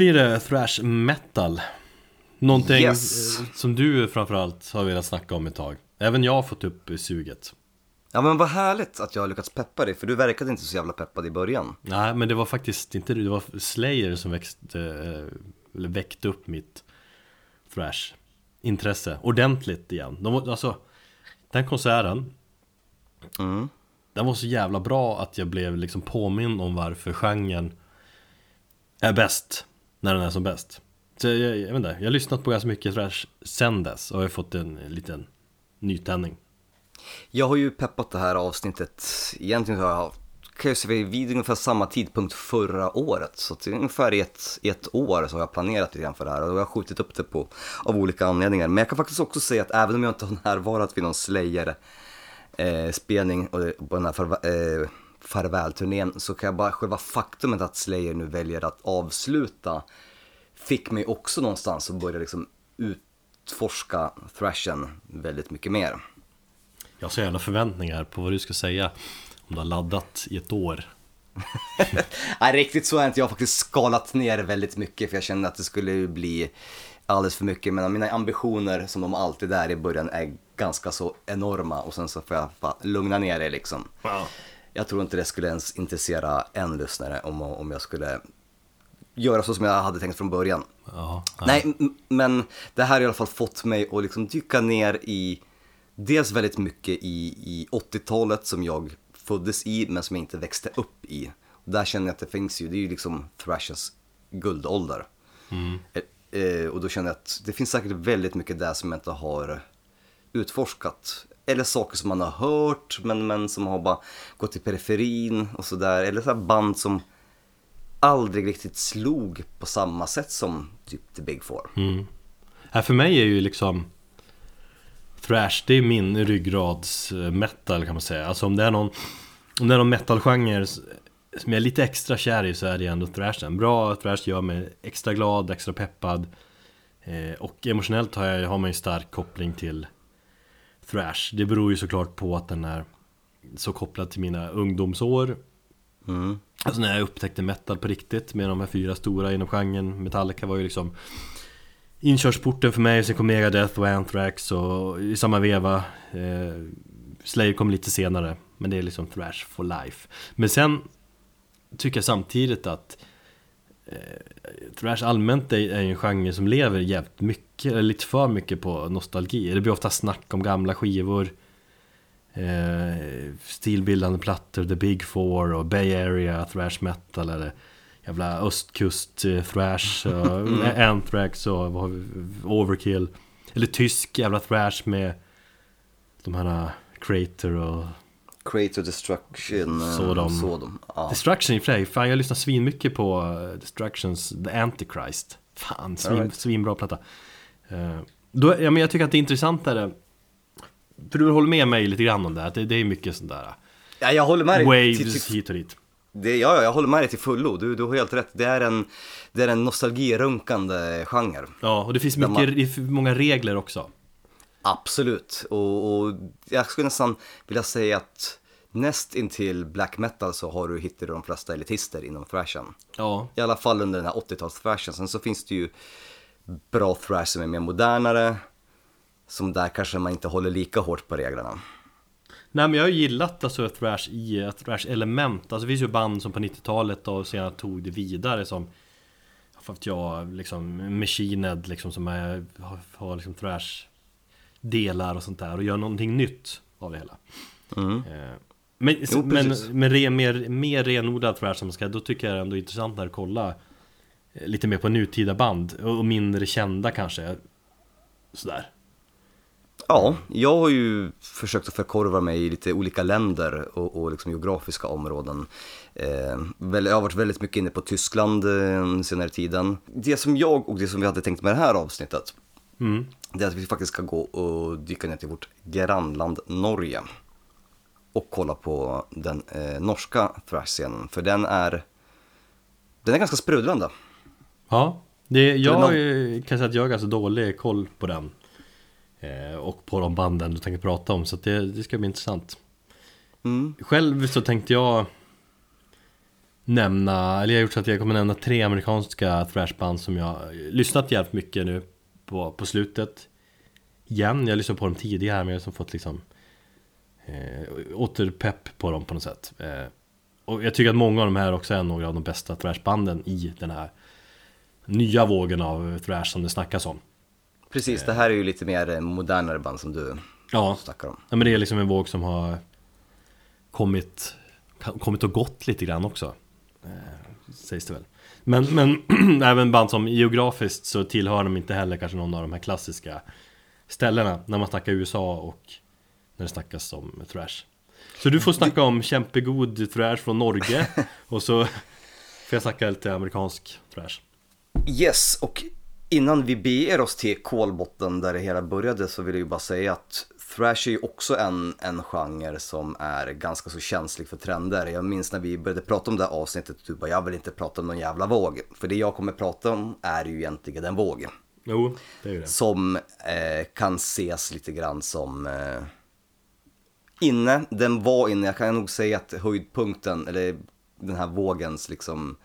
Blir det thrash metal Någonting Yes. som du framförallt har velat snacka om ett tag Även jag har fått upp suget Ja men vad härligt att jag har lyckats peppa dig, för du verkade inte så jävla peppad i början. Nej men det var faktiskt inte det, det var Slayer som växte, eh, eller väckte upp mitt thrash intresse ordentligt igen. De, alltså, den konserten, Mm. den var så jävla bra att jag blev liksom påminn om varför genren är bäst när den är som bäst. Så jag, jag, jag vet inte, jag har lyssnat på ganska mycket thrash sen dess och har fått en liten nytändning. Jag har ju peppat det här avsnittet, egentligen har jag kan jag säga vid ungefär samma tidpunkt förra året. Så att ungefär i ett, i ett år så har jag planerat lite grann för det här och jag har skjutit upp det på av olika anledningar. Men jag kan faktiskt också säga att även om jag inte har närvarat vid någon Slayer eh, spelning och på den här för, eh, farvälturnén så kan jag bara själva faktumet att Slayer nu väljer att avsluta fick mig också någonstans att börja liksom utforska thrashen väldigt mycket mer. Jag har så jävla förväntningar på vad du ska säga om du har laddat i ett år. Nej, riktigt så är inte. Jag har faktiskt skalat ner väldigt mycket för jag kände att det skulle bli alldeles för mycket. Men mina ambitioner som de alltid är i början är ganska så enorma och sen så får jag bara lugna ner det liksom. Jag tror inte det skulle ens intressera en lyssnare om, om jag skulle göra så som jag hade tänkt från början. Ja, Nej, m- men det här har i alla fall fått mig att liksom dyka ner i dels väldigt mycket i, i 80-talet som jag föddes i men som jag inte växte upp i. Och där känner jag att det finns ju, det är ju liksom thrashens guldålder. Eh, eh, och då känner jag att det finns säkert väldigt mycket där som jag inte har utforskat. Eller saker som man har hört men, men som har bara gått i periferin och sådär. Eller så här band som aldrig riktigt slog på samma sätt som typ The Big Four. Mm. Här för mig är ju liksom Thrash, det är min ryggrads metal kan man säga Alltså om det är någon Om det är någon metalgenre som jag är lite extra kär i så är det ändå thrashen Bra thrash gör mig extra glad, extra peppad eh, Och emotionellt har, jag, har man ju stark koppling till Thrash Det beror ju såklart på att den är så kopplad till mina ungdomsår. Mm. Alltså när jag upptäckte metal på riktigt med de här fyra stora inom genren. Metallica var ju liksom Inkörsporten för mig, sen kom Megadeth och Anthrax och i samma veva. Eh, Slayer kom lite senare Men det är liksom thrash for life. Men sen tycker jag samtidigt att Thrash allmänt är, ju en genre som lever jävligt mycket, eller lite för mycket på nostalgi. Det blir ofta snack om gamla skivor. Eh, stilbildande plattor, The Big Four och Bay Area Thrash Metal eller jävla östkust eh, thrash, och Anthrax och vad har vi, Overkill. Eller tysk jävla thrash med de här eh, Crater och Creator Destruction, eh, Sodom. Sodom. Ja. Destruction i och fan jag lyssnar svinmycket på eh, Destructions The Antichrist Fan, svin, Alright. svinbra platta Eh, då, ja, men Jag tycker att det är intressantare För du håller med mig lite grann om det, att det, det är mycket sånt där ja, jag håller med dig. Waves till- till- hit och dit Det, ja, ja, jag håller med dig till fullo. Du, du har helt rätt. Det är en, det är en nostalgirunkande genre. Ja, och det finns mycket, man- många regler också Absolut. Och, och jag skulle nästan vilja säga att näst intill black metal så har du hittat de flesta elitister inom thrashen. Ja, I alla fall under den här 80-tals-thrashen. Sen så finns det ju bra thrash som är mer modernare. Som där kanske man inte håller lika hårt på reglerna. Nej men jag har ju gillat alltså thrash i ett thrash-element Alltså det finns ju band som på 90-talet och senare tog det vidare som För att jag liksom Machined liksom som är, har, har liksom thrash Delar och sånt där och gör någonting nytt av det hela Mm. eh, Men, Jo, men, men re, mer, mer renodlad thrash som ska Då tycker jag det är ändå intressantare att kolla eh, Lite mer på nutida band och mindre kända kanske Sådär Ja, jag har ju försökt att förkorva mig i lite olika länder och, och liksom geografiska områden. Eh, jag har varit väldigt mycket inne på Tyskland eh, senare tiden. Det som jag och det som vi hade tänkt med det här avsnittet, mm. Det är att vi faktiskt ska gå och dyka ner till vårt grannland Norge. Och kolla på den eh, norska thrash-scenen, för den är, den är ganska sprudlande. Ja, det, jag någon- kan säga att jag har ganska dålig koll på den eh, Och på de banden du tänker prata om så det, det ska bli intressant Mm. Själv så tänkte jag Nämna, eller jag har gjort så att jag kommer nämna tre amerikanska thrashband som jag lyssnat jävligt mycket nu på, på slutet Igen, jag lyssnade på dem tidigare men jag har liksom fått liksom eh, Återpepp på dem på något sätt eh, Och jag tycker att många av de här också är några av de bästa thrashbanden i den här nya vågen av thrash som det snackas om. Precis, det här är ju lite mer eh, modernare band som du Ja, snackar om. ja men det är liksom en våg som har kommit, kommit och gått lite grann också. Eh, sägs det väl. Men, men även band som geografiskt så tillhör de inte heller kanske någon av de här klassiska ställena när man snackar USA och när det snackas om thrash. Så du får snacka om kämpegod thrash från Norge och så får jag snacka lite amerikansk thrash. Yes, och innan vi beger oss till kolbotten där det hela började så vill jag ju bara säga att thrash är ju också en, en genre som är ganska så känslig för trender. Jag minns när vi började prata om det här avsnittet, du bara jag vill inte prata om någon jävla våg. För det jag kommer prata om är ju egentligen en våg. Jo, det är ju det. Som eh, kan ses lite grann som eh, inne. Den var inne, jag kan nog säga att höjdpunkten, eller den här vågens liksom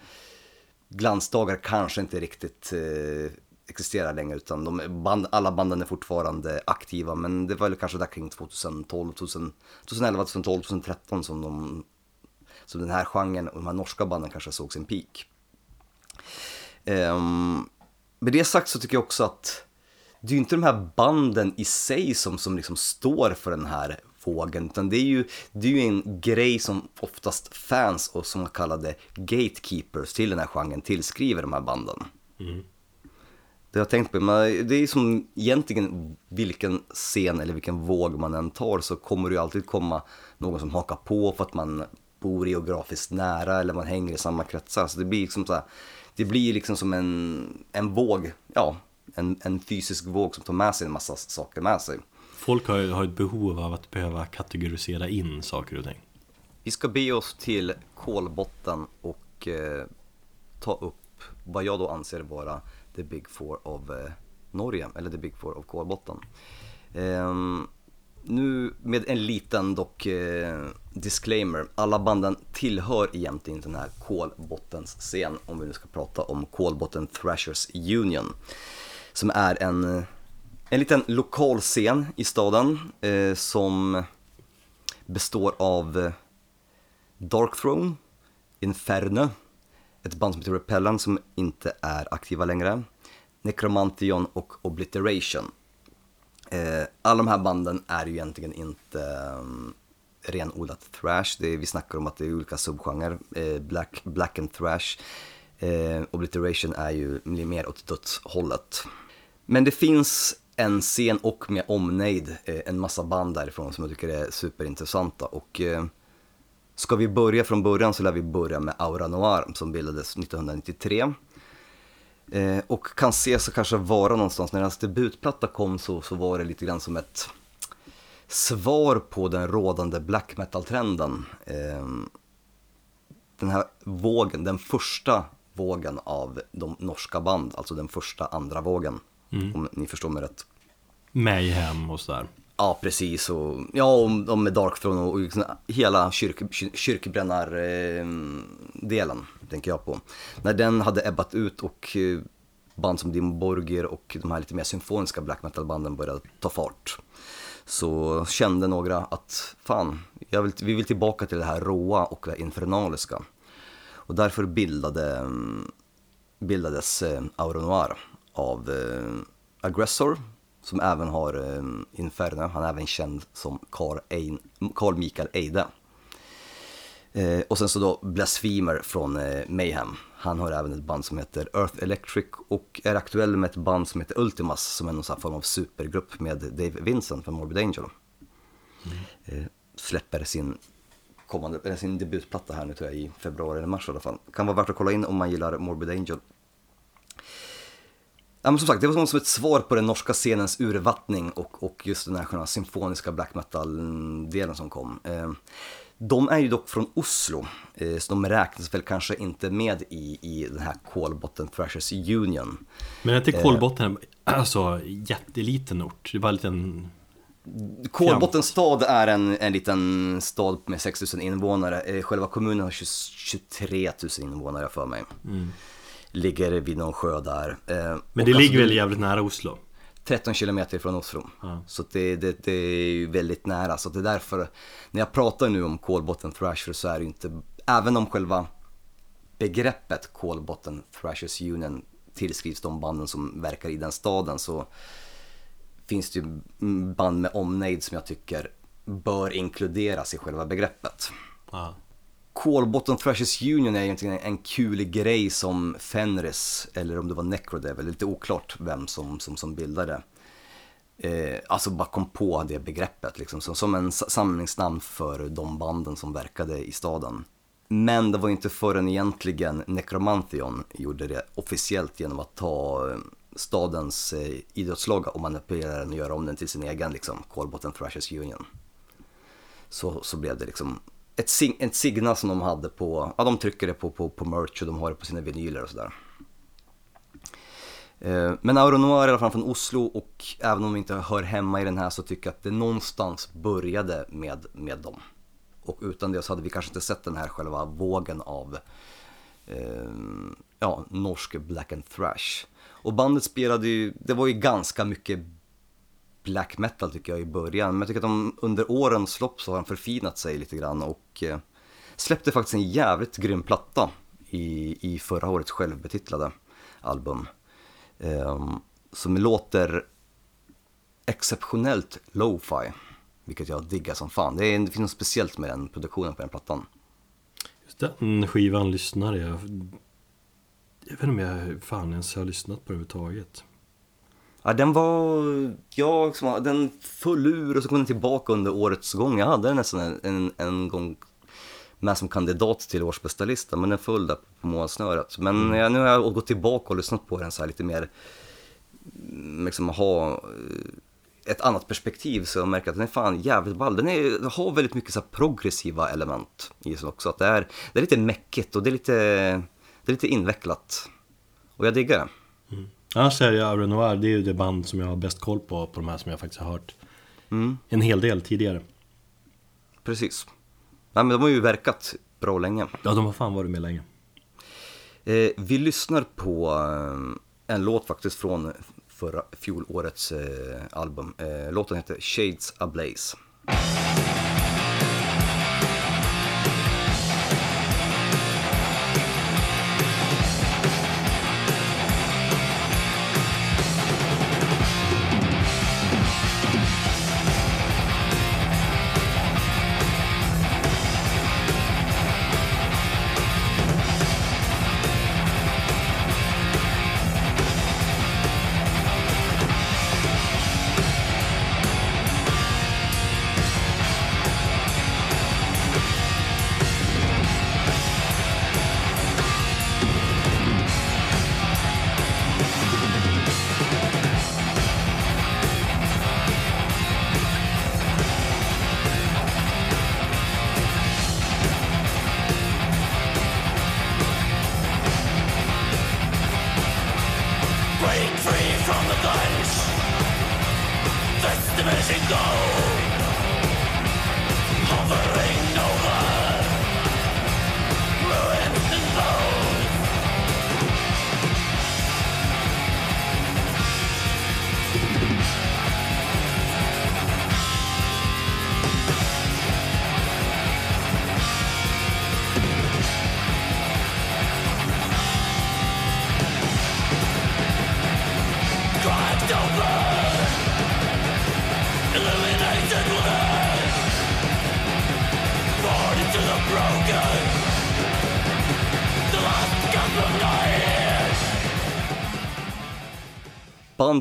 glansdagar kanske inte riktigt eh, existerar längre utan de band, alla banden är fortfarande aktiva men det var väl kanske där kring 2012, 2000, 2011, 2012, 2013 som, de, som den här genren och de här norska banden kanske såg sin peak. Um, med det sagt så tycker jag också att det är ju inte de här banden i sig som, som liksom står för den här vågen, utan det är ju, det är ju en grej som oftast fans och som kallade gatekeepers till den här genren tillskriver de här banden. Mm. Det har jag tänkt på, men det är som egentligen vilken scen eller vilken våg man än tar så kommer det ju alltid komma någon som hakar på för att man bor geografiskt nära eller man hänger i samma kretsar. Så det blir liksom så här, det blir liksom som en, en våg, ja, en, en fysisk våg som tar med sig en massa saker med sig. Folk har, har ett behov av att behöva kategorisera in saker och ting. Vi ska be oss till kolbotten och eh, ta upp vad jag då anser vara the big four of eh, Norge, eller the big four of kolbotten. Ehm, nu med en liten dock eh, disclaimer, alla banden tillhör egentligen inte den här kolbottens scen om vi nu ska prata om Kolbotten Thrashers Union. Som är en, eh, en liten lokal scen i staden eh, som består av eh, Dark Throne, Inferno, ett band som heter Repellent som inte är aktiva längre. Necromantion och Obliteration. Eh, alla de här banden är ju egentligen inte um, renodlat thrash. Det är, vi snackar om att det är olika subgenrer. Eh, black, black and thrash. Eh, Obliteration är ju mer åt dödshållet. Men det finns en scen och med omnejd eh, en massa band därifrån som jag tycker är superintressanta. Och eh, ska vi börja från början så lär vi börja med Aura Noir som bildades 1993. Eh, och kan ses och kanske vara någonstans, när deras debutplatta kom så, så var det lite grann som ett svar på den rådande black metal-trenden. Eh, den här vågen, den första vågen av de norska band, alltså den första andra vågen. Om ni förstår mig rätt. Mayhem och sådär. Ja, precis. Och, ja, och, och med Darkthrone och, och liksom hela kyrk, kyr- kyrkbrännardelen tänker jag på. När den hade ebbat ut och eh, band som Dim Borgir och de här lite mer symfoniska black metal-banden började ta fart. Så kände några att fan, jag vill, vi vill tillbaka till det här råa och det infernaliska. Och därför bildade, mm, bildades eh, Auro Noir av eh, Aggressor som även har eh, Inferno. Han är även känd som Carl, Ein, Carl Mikael Eide. Eh, och sen så då Blasphemer från eh, Mayhem. Han har även ett band som heter Earth Electric och är aktuell med ett band som heter Ultimas som är någon sån här form av supergrupp med Dave Vincent från Morbid Angel. Eh, släpper sin, kommande, eller sin debutplatta här nu tror jag i februari eller mars i alla fall. Kan vara värt att kolla in om man gillar Morbid Angel. Ja, men som sagt, det var som ett svar på den norska scenens urvattning och, och just den här sköna symfoniska black metal-delen som kom. Eh, de är ju dock från Oslo, eh, så de räknas väl kanske inte med i, i den här Kolbotten Thrashers Union. Men är inte Kolbotten alltså jätteliten ort? Det är bara en liten... Kolbotten stad är en, en liten stad med 6000 invånare. Eh, Själva kommunen har 20, 23 000 invånare för mig. Ligger vid någon sjö där. Eh, Men och det alltså, ligger väl jävligt nära Oslo? 13 kilometer från Oslo. Ja. Så det, det, det är ju väldigt nära. Så det är därför, när jag pratar nu om Kolbotten Thrasher så är det ju inte, även om själva begreppet Kolbotten Thrashers Union tillskrivs de banden som verkar i den staden så finns det ju band med omnejd som jag tycker bör inkluderas i själva begreppet. Ja. Kolbotten Thrashers Union är egentligen en kul grej som Fenris, eller om det var Necrodevil, lite oklart vem som, som, som bildade. Eh, alltså bara kom på det begreppet, liksom, som, som en samlingsnamn för de banden som verkade i staden. Men det var inte förrän egentligen Necromantheon gjorde det officiellt genom att ta eh, stadens eh, idrottslogga och manipulera den och göra om den till sin egen, liksom, Kolbotten Thrashers Union så, så blev det liksom ett, sig, ett signa som de hade på, ja de trycker det på, på, på merch och de har det på sina vinyler och sådär. Eh, men Auro Noir är i alla fall från Oslo och även om vi inte hör hemma i den här så tycker jag att det någonstans började med, med dem. Och utan det så hade vi kanske inte sett den här själva vågen av eh, ja, norsk black and thrash. Och bandet spelade ju, det var ju ganska mycket black metal tycker jag i början. Men jag tycker att de under årens lopp så har de förfinat sig lite grann och eh, släppte faktiskt en jävligt grym platta i, i förra årets självbetitlade album. Eh, som låter exceptionellt lo-fi, vilket jag diggar som fan. Det, är, det finns något speciellt med den produktionen på den plattan. Just den skivan lyssnade jag... Jag vet inte om jag fan ens har lyssnat på det överhuvudtaget. Ja, den var, jag som, den föll ur och så kom den tillbaka under årets gång. Jag hade den nästan en, en, en gång med som kandidat till årsbästa lista men den föll där på målsnöret. Men jag, nu har jag gått tillbaka och lyssnat på den så här lite mer, mm, liksom ha eh, ett annat perspektiv så jag märker att den är fan jävligt ball. Den, är, den har väldigt mycket så här progressiva element i sig också. Att det, är, det är lite mäckigt och det är lite, det är lite invecklat. Och jag diggar det. Annars är det Aure Noir, det är ju det band som jag har bäst koll på, på de här som jag faktiskt har hört en hel del tidigare. Precis. Nej, men de har ju verkat bra länge. Ja, de har fan varit med länge. Eh, vi lyssnar på eh, en låt faktiskt från förra fjolårets eh, album. Eh, låten heter Shades Ablaze.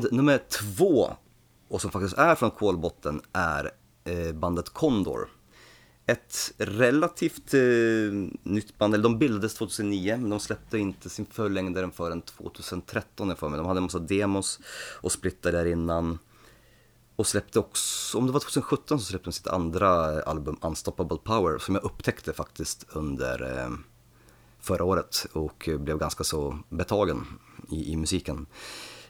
Band nummer två, och som faktiskt är från Kolbotten, är eh, bandet Condor. Ett relativt eh, nytt band, eller de bildades 2009 men de släppte inte sin förlängdare förrän 2013 jag för mig. De hade en massa demos och splittade där innan. Och släppte också, om det var 2017 så släppte de sitt andra album Unstoppable Power som jag upptäckte faktiskt under eh, förra året och blev ganska så betagen i, i musiken.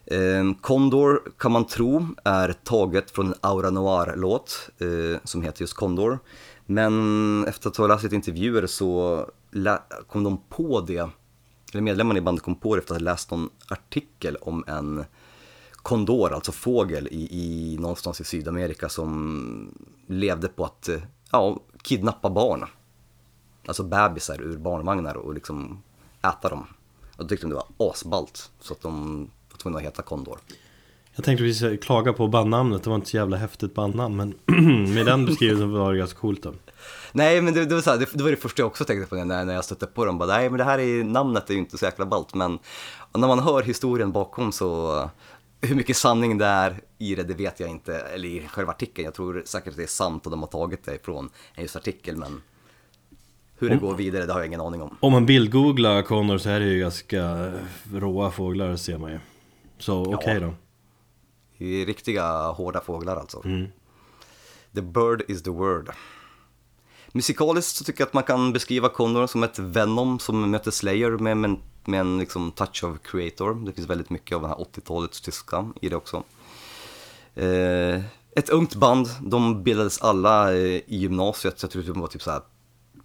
Eh, Condor kan man tro är taget från en Aura Noir-låt eh, som heter just Condor. Men efter att ha läst lite intervjuer så kom de på det, eller medlemmarna i bandet kom på det efter att ha läst någon artikel om en kondor, alltså fågel i, i någonstans i Sydamerika som levde på att eh, ja, kidnappa barn. Alltså bebisar ur barnvagnar och liksom äta dem. Och då tyckte de det var asballt så att de tvungna att heta kondor. Jag tänkte precis klaga på bandnamnet, det var inte så jävla häftigt bandnamn Men med den beskrivningen var det ganska coolt då Nej men det, det, var så här, det, det var det första jag också tänkte på när, när jag stötte på dem. Bara, nej men det här är, namnet är ju inte så jäkla ballt men när man hör historien bakom så hur mycket sanning det är i det, det vet jag inte, eller i själva artikeln. Jag tror säkert att det är sant och de har tagit det ifrån en just artikel men hur det går vidare det har jag ingen aning om. Om man bildgooglar Connor så är det ju ganska råa fåglar ser man ju Så okej då Det är riktiga hårda fåglar alltså. The bird is the word. Musikaliskt så tycker jag att man kan beskriva Condor som ett Venom som möter Slayer med, med, med en liksom touch of creator. Det finns väldigt mycket av den här 80-talets tyska i det också. Eh, ett ungt band, de bildades alla eh, i gymnasiet, jag tror de var typ så här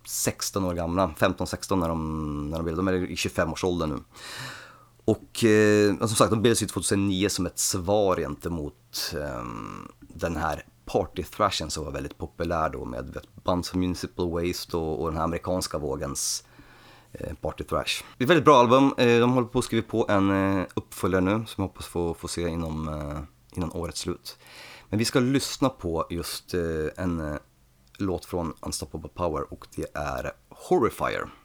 16 år gamla, 15-16 när de, när de bildade, de är i 25-årsåldern nu. Och eh, alltså, som sagt, de bildades ju 2009 som ett svar gentemot eh, den här party thrashen som var väldigt populär då med vet, band som Municipal Waste och, och den här amerikanska vågens eh, party thrash. Det är ett väldigt bra album, eh, de håller på att skriva på en eh, uppföljare nu som jag hoppas få, få se inom, eh, innan årets slut. Men vi ska lyssna på just eh, en eh, låt från Unstoppable Power och det är Horrifier.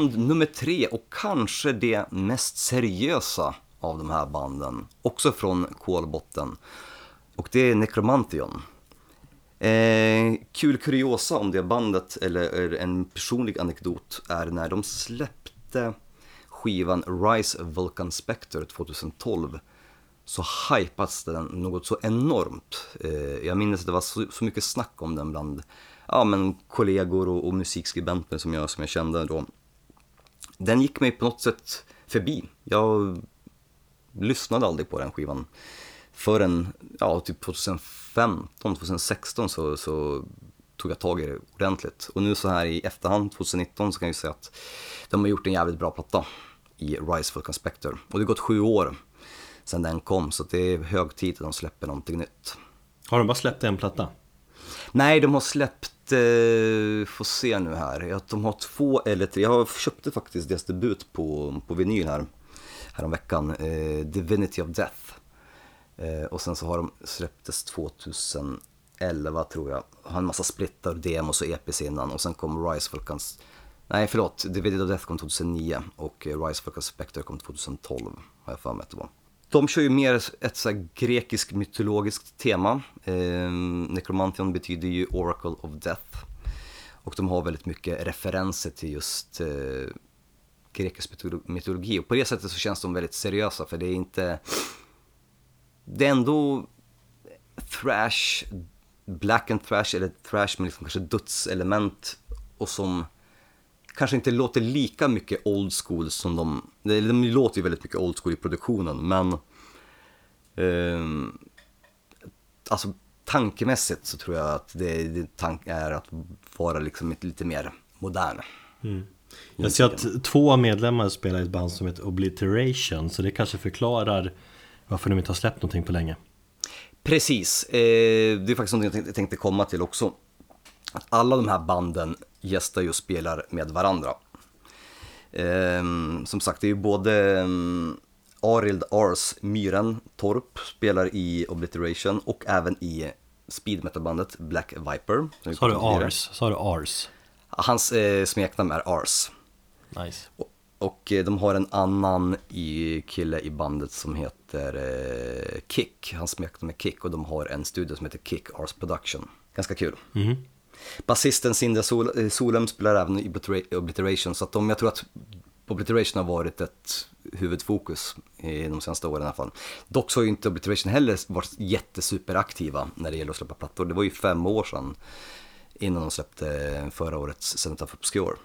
Band nummer tre och kanske det mest seriösa av de här banden, också från Kolbotten. Och det är Necromantion. Eh, kul kuriosa om det bandet, eller, en personlig anekdot, är när de släppte skivan Rise Vulcan Spectre 2012 så hypats den något så enormt. Eh, jag minns att det var så, så mycket snack om den bland ja, men kollegor och, och musikskribenter som jag, som jag kände då. Den gick mig på något sätt förbi. Jag lyssnade aldrig på den skivan. Förrän ja, typ 2015, 2016 så, så tog jag tag i det ordentligt. Och nu så här i efterhand, 2019, så kan jag ju säga att de har gjort en jävligt bra platta i Rise for Conspector. Och det har gått sju år sedan den kom, så det är hög tid att de släpper någonting nytt. Har de bara släppt en platta? Nej, de har släppt, eh, får se nu här, de har två eller tre, jag köpte faktiskt deras debut på, på vinyl här, häromveckan, eh, Divinity of Death. Eh, och sen så har de släpptes 2011 tror jag, har en massa splittar, demos och EPs innan. Och sen kom Rise Vulcans, nej förlåt, Divinity of Death kom 2009 och eh, Rise Vulcan Spectre kom 2012, har jag för mig att det var. De kör ju mer ett så här mytologiskt tema. Eh, Necromantion betyder ju Oracle of Death. Och de har väldigt mycket referenser till just eh, grekisk mytologi. Och på det sättet så känns de väldigt seriösa för det är inte... Det är ändå thrash, black and thrash eller thrash med liksom kanske dödselement och som kanske inte låter lika mycket old school som de, de, låter ju väldigt mycket old school i produktionen men ehm, alltså tankemässigt så tror jag att det, det tank är att vara liksom lite mer modern. Jag ser att två av medlemmarna spelar i ett band som heter Obliteration, så det kanske förklarar varför de inte har släppt någonting på länge. Precis, eh, det är faktiskt något jag tänkte komma till också. Att alla de här banden gästar ju och spelar med varandra. Eh, som sagt, det är ju både um, Arild Ars Myren Torp spelar i Obliteration och även i speed metal-bandet Black Viper. Sa du. Ars? Sa du Ars? Hans eh, smeknamn är Ars. Nice. Och- Och eh, de har en annan i, kille i bandet som heter eh, Kick. Han smeknamn är Kick och de har en studio som heter Kick Ars Production. Ganska kul. Basisten Sindre Sol- eh, Solem spelar även i Obliteration så att de, jag tror att Obliteration har varit ett huvudfokus i de senaste åren i alla fall. Dock så har ju inte Obliteration heller varit jättesuperaktiva när det gäller att släppa plattor. Det var ju fem år sedan innan de släppte förra årets Senator of Obscure.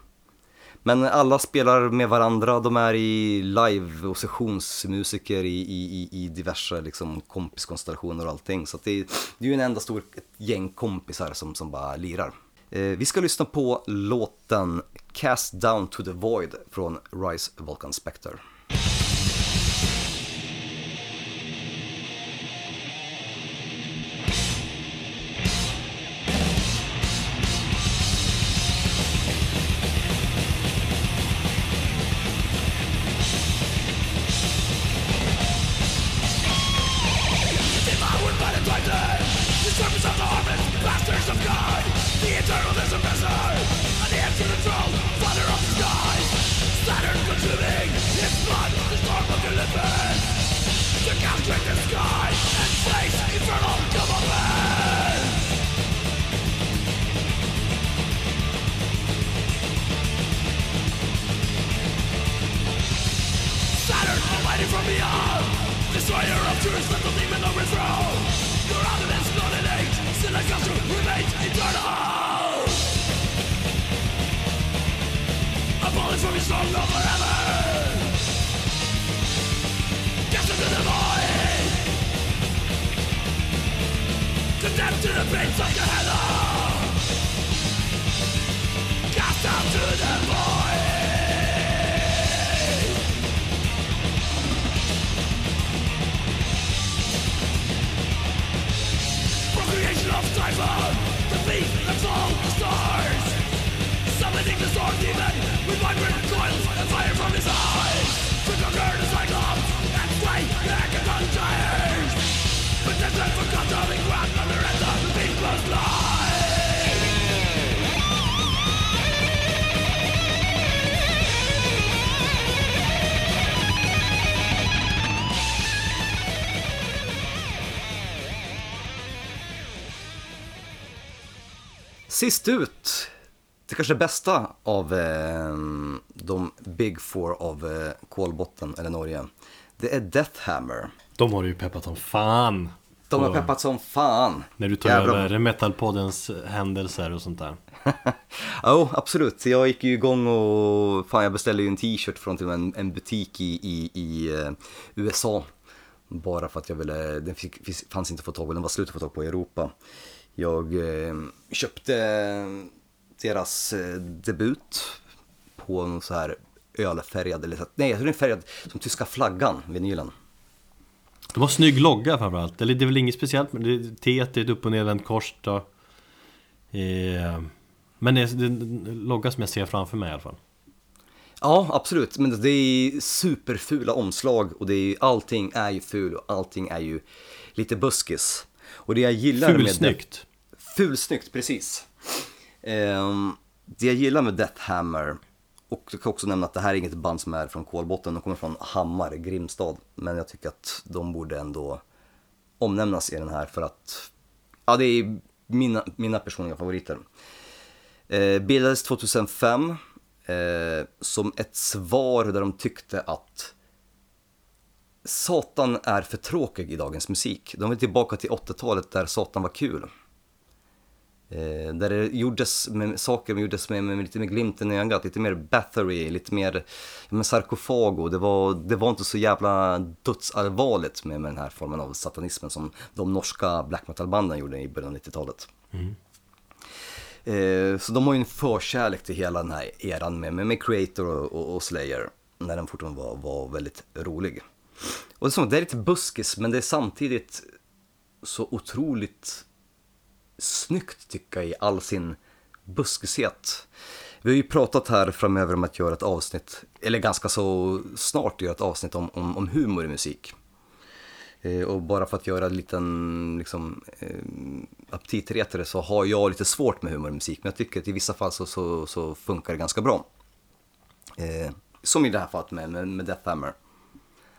Men alla spelar med varandra, de är i live och sessionsmusiker i, i, i, diverse liksom, kompiskonstellationer och allting. Så att det, är- det är ju en enda stor ett gäng kompisar som, som bara lirar. Eh, vi ska lyssna på låten Cast Down to the Void från Rise Vulcan Spectre. Sist ut, det kanske bästa av eh, de Big Four av eh, Kolbotten eller Norge. Det är Deathhammer. De har ju peppat som fan. De har peppat som fan. När du tar Jävlar. över Metalpoddens händelser och sånt där. Ja, absolut. Jag gick ju igång och fan, jag beställde ju en t-shirt från till en, en butik i, i, i eh, USA. Bara för att jag ville, den fick, fanns inte att få tag på, den var slut att få tag på i Europa. Jag eh, köpte deras eh, debut på en så här ölfärgad, eller så- nej jag tror den är färgad som tyska flaggan, vinylen. De har snygg logga framförallt. Eller det är väl inget speciellt men det är T är ett upp och nedvänt kors då. Eh, Men det är det är en logga som jag ser framför mig i alla fall. Ja, absolut. Men det är superfula omslag och det är, allting är ju ful och allting är ju lite buskis. Och det jag gillar med... Fulsnyggt. Fulsnyggt, precis. Ehm, det jag gillar med Death Hammer, och jag kan också nämna att det här är inget band som är från Kolbotten, de kommer från Hammar, Grimstad. Men jag tycker att de borde ändå omnämnas i den här för att, ja det är mina, mina personliga favoriter. Eh, bildades 2005 eh, som ett svar där de tyckte att Satan är för tråkig i dagens musik. De vill tillbaka till 80-talet där Satan var kul. Eh, där det gjordes med, saker gjordes med, med lite mer glimten i ögat, lite mer Bathory, lite mer men sarkofago. Det var, det var inte så jävla dödsallvarligt med, med den här formen av satanismen som de norska black metal-banden gjorde i början av 90-talet. Eh, så de har ju en förkärlek till hela den här eran med, med, med Creator och, och, och Slayer. När den fortfarande var, var väldigt rolig. Och det är, som, det är lite buskis men det är samtidigt så otroligt snyggt tycker jag i all sin buskishet. Vi har ju pratat här framöver om att göra ett avsnitt, eller ganska så snart göra ett avsnitt om, om, om humor i musik. Eh, och bara för att göra en liten liksom, eh, aptitretare så har jag lite svårt med humor i musik, men jag tycker att i vissa fall så, så, så funkar det ganska bra. Eh, som i det här fallet med, med, med Death Hammer.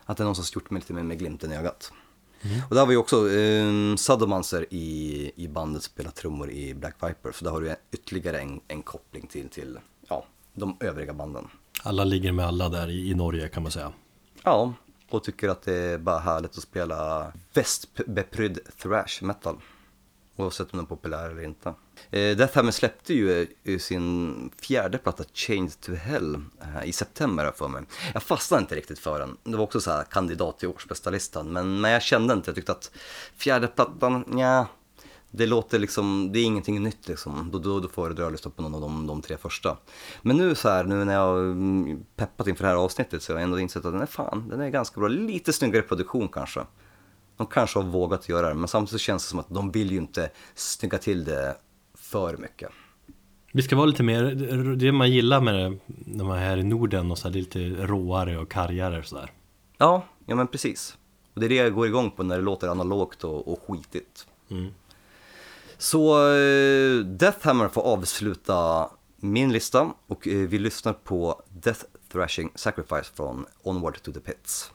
Att det är någon som har gjort mig lite med, med glimten i ögat. Och där var ju också eh, Sadomancer i, i bandet spelar trummor i Black Viper, så där har du ytterligare en, en koppling till, till ja, de övriga banden. Alla ligger med alla där i, i Norge kan man säga. Ja, och tycker att det är bara härligt att spela västbeprydd thrash metal. Oavsett om den är populär eller inte. Eh, Death Hammer släppte ju eh, sin fjärde platta Chained to Hell eh, i september har jag för mig. Jag fastnade inte riktigt för den. Det var också så här kandidat till årsbästa listan. Men, men jag kände inte, jag tyckte att fjärde plattan, ja det låter liksom, det är ingenting nytt liksom. Då, då, då föredrar jag att lyssna på någon av de, de tre första. Men nu så här, nu när jag har peppat inför det här avsnittet så har jag ändå insett att den är fan, den är ganska bra. Lite snyggare produktion kanske. De kanske har vågat göra det, men samtidigt så känns det som att de vill ju inte snygga till det för mycket. Vi ska vara lite mer, det man gillar med det när man är här i Norden och så här, det är lite råare och kargare och sådär. Ja, ja men precis. Och det är det jag går igång på när det låter analogt och, och skitigt. Mm. Så eh, Death Hammer får avsluta min lista och eh, vi lyssnar på Death Thrashing Sacrifice från Onward to the Pits.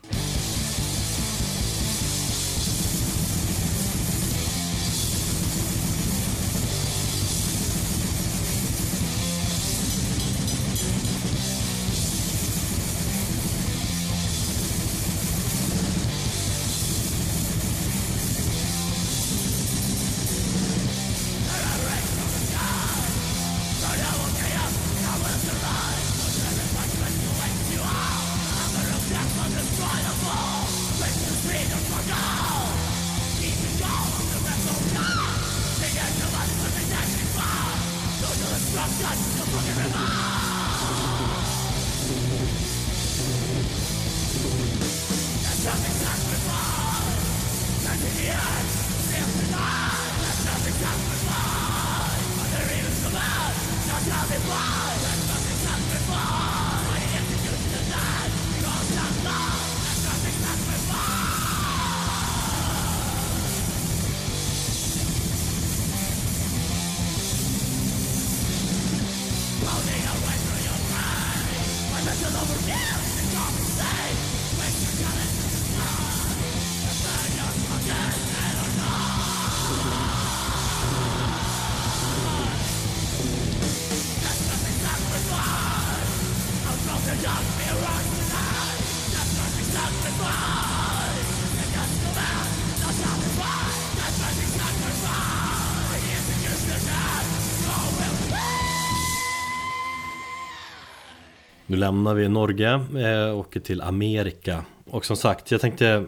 Nu lämnar vi Norge eh, och åker till Amerika. Och som sagt, jag tänkte...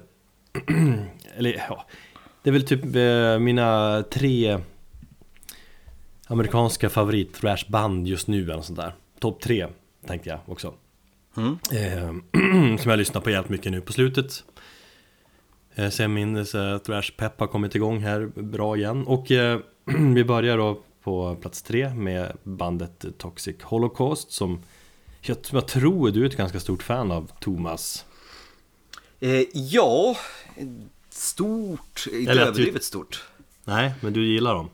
eller ja, det är väl typ eh, mina tre amerikanska favorit thrashband just nu eller sånt där. Topp tre tänkte jag också. Mm. Eh, som jag lyssnar på jävligt mycket nu på slutet. Eh, sen min thrash-pepp har kommit igång här bra igen. Och eh, vi börjar då på plats tre med bandet Toxic Holocaust som jag, jag tror du är ett ganska stort fan av Thomas. Eh, ja, stort, inte Eller att du- överdrivet stort. Nej, men du gillar dem?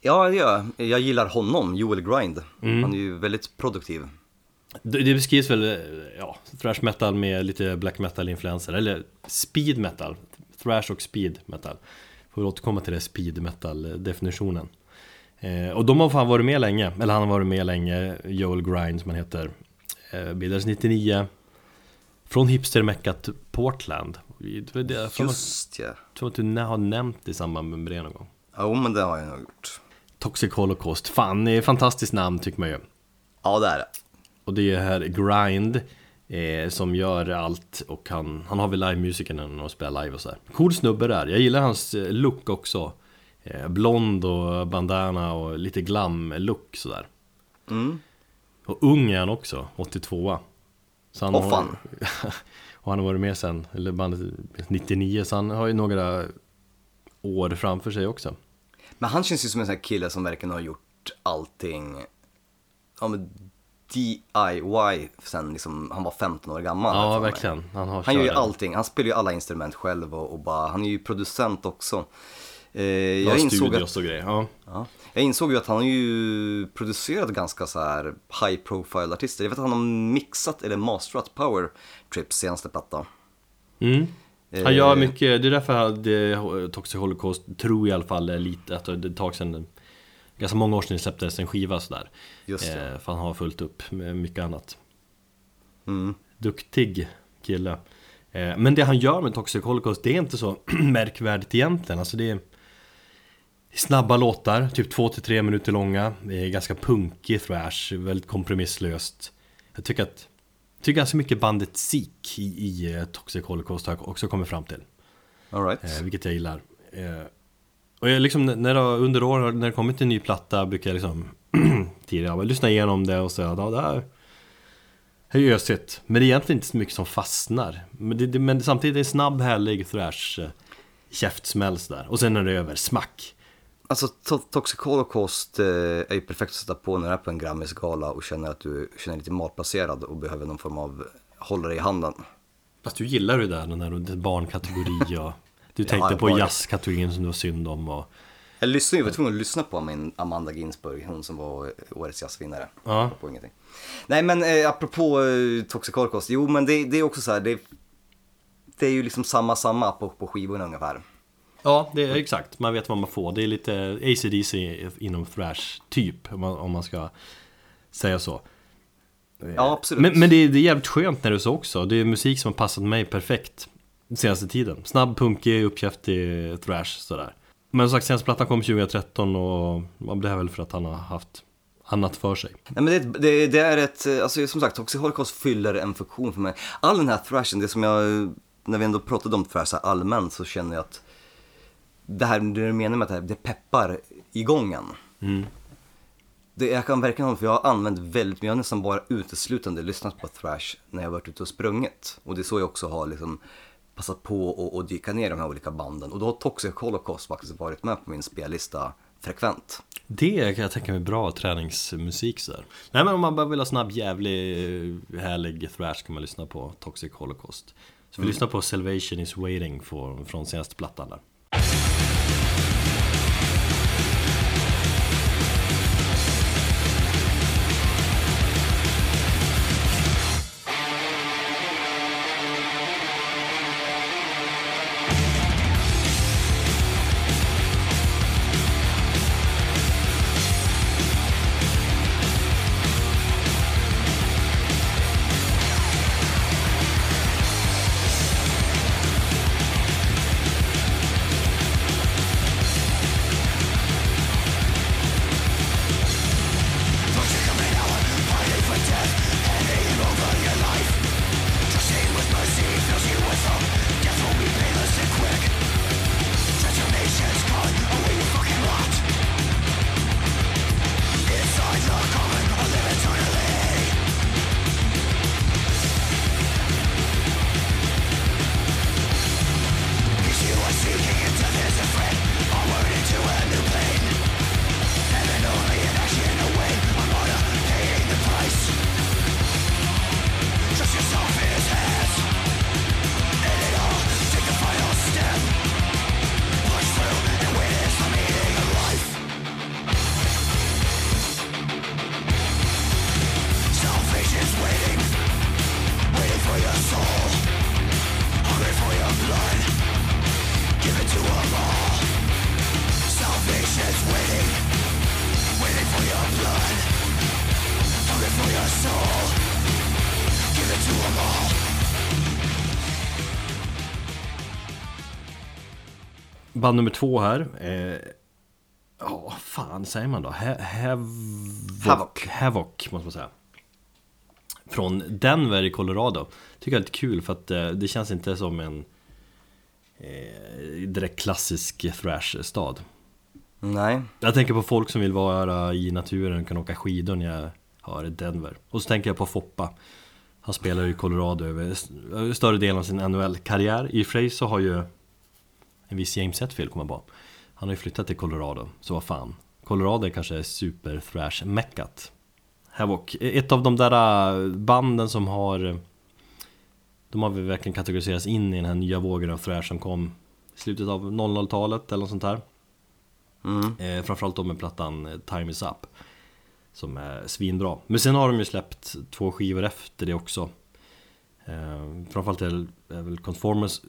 Ja, det gör jag. Jag gillar honom, Joel Grind. Mm. Han är ju väldigt produktiv. Det beskrivs väl, eh, ja, thrash metal med lite black metal influenser eller speed metal. Thrash och speed metal. Får återkomma till det, speed metal definitionen. Eh, och de har fan varit med länge, eller han har varit med länge, Joel Grind som han heter. Eh, bildades 99 från hipstermeckat Portland. Det Jag Just ja. tror att du har nämnt det i samband med det någon gång. Jo, men det har jag nog gjort. Toxic Holocaust, fan det är ett fantastiskt namn tycker man ju. Ja, det är det. Och det är här Grind eh, som gör allt och han, han har väl livemusiken när han spelar live och så här. Cool snubbe där, jag gillar hans eh, look också. Eh, blond och bandana och lite glam-look sådär. Mm. Och ung är han också, 82 så han Åh, har. Och han har varit med sen, eller bandet 99 så han har ju några år framför sig också. Men han känns ju som en sån här kille som verkligen har gjort allting ja, men DIY sen liksom, han var 15 år gammal. Ja, verkligen. Han har Han gör ju allting, han spelar ju alla instrument själv och, och bara, han är ju producent också. Eh, jag, insåg att, och grejer. Ja. ja, jag insåg ju att han har ju producerat ganska så här high profile artister. Jag vet att han har mixat eller masterat Power Trips senaste platta. Mm. Han gör Eh, mycket, det är därför det, Toxic Holocaust tror jag i alla fall är lite, att det är ett tag sedan Ganska många år sedan det släpptes en skiva sådär Just det. eh, För han har fullt upp med mycket annat Mm. Duktig kille eh, Men det han gör med Toxic Holocaust det är inte så märkvärdigt egentligen Alltså det är Snabba låtar, typ 2-3 minuter långa Det är ganska punkig thrash, väldigt kompromisslöst Jag tycker att jag tycker ganska mycket bandet Seek i, i eh, Toxic Holocaust har jag också kommit fram till All right. Eh, vilket jag gillar. Eh, och jag liksom, när det, under år, när det kommit en ny platta brukar jag liksom tidigare lyssna igenom det och säga ja, det här är ju ösigt. Men det är egentligen inte så mycket som fastnar. Men, det, det, men samtidigt är det snabb, härlig thrash eh, käftsmäll där. Och sen är det över, smack. Alltså to- Toxic Holocaust eh, är ju perfekt att sätta på när du är på en Grammisgala och känner att du känner dig lite malplacerad och behöver någon form av hållare i handen. Fast du gillar ju det där, den där barnkategori och du tänkte jag på jazzkategorin som du var synd om och Jag lyssnade ju, var tvungen att lyssna på min Amanda Ginsburg, hon som var årets jazzvinnare. Ja. På ingenting. Nej men eh, apropå eh, Toxic Holocaust, jo men det, det är också så här, det, det är ju liksom samma samma på, på skivorna ungefär. Ja, det är exakt. Man vet vad man får. Det är lite ACDC inom thrash typ, om man, om man ska säga så. Ja absolut. Men, men det, är, det är jävligt skönt när det är så också. Det är musik som har passat mig perfekt senaste tiden. Snabb, punkig, uppkäftig thrash sådär. Men som sagt, senaste plattan kom 2013 och det är väl för att han har haft annat för sig. Nej men det, det, det är ett, eh, alltså som sagt, Toxic Holocaust fyller en funktion för mig. All den här thrashen, det som jag, när vi ändå pratade om thrash allmänt så känner jag att det här, det du menar med att det, peppar i gången. Mm. Det, jag kan verkligen hålla för jag har använt väldigt, jag har nästan bara uteslutande lyssnat på thrash när jag varit ute och sprungit. Och det är så jag också har liksom passat på att att dyka ner i de här olika banden. Och då har Toxic Holocaust faktiskt varit med på min spellista frekvent. Det kan jag tänka mig bra träningsmusik sådär. Nej men om man bara vill ha snabb, jävlig, härlig thrash kan man lyssna på Toxic Holocaust. Så vi lyssnar på Salvation is waiting från, från senaste plattan där. Band nummer två här. Eh, Ja, fan säger man då? Ha- Havoc. Havoc. Havoc måste man säga. Från Denver i Colorado. Tycker jag är lite kul för att eh, det känns inte som en eh, direkt klassisk thrash-stad. Nej. Jag tänker på folk som vill vara i naturen och kan åka skidor när jag har Denver. Och så tänker jag på Foppa. Han spelar i Colorado över st- större delen av sin NHL-karriär. I och för sig så har ju en viss James Hetfield kommit på. Han har ju flyttat till Colorado, så vad fan. Colorado är kanske super thrash meckat Havoc, ett av de där äh, banden som har De har väl verkligen kategoriserats in i den här nya vågen av thrash som kom i slutet av 00-talet eller något sånt där Mm. Eh, framförallt då med plattan eh, Time Is Up Som är svinbra Men sen har de ju släppt två skivor efter det också eh, Framförallt är, är väl Conformers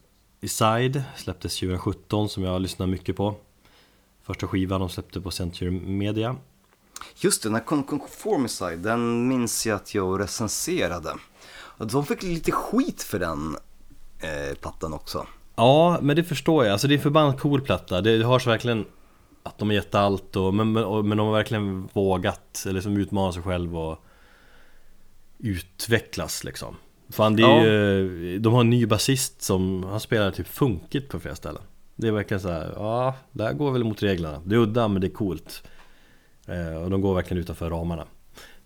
Side Släpptes 2017 som jag lyssnar mycket på Första skivan de släppte på Century Media Just det, den här Con- Conformicide, den minns jag att jag recenserade. Och De fick lite skit för den eh, plattan också. Ja, men det förstår jag. Alltså det är en förbannat cool platta. Det hörs verkligen att de har gett allt och, men, men, och, men de har verkligen vågat, eller som utmanar sig själv och utvecklas liksom. Fan det är Ja. ju, de har en ny basist som, han spelar typ funkigt på flera ställen. Det är verkligen så här, ja, det här går väl mot reglerna. Det är udda men det är coolt. Eh, och de går verkligen utanför ramarna.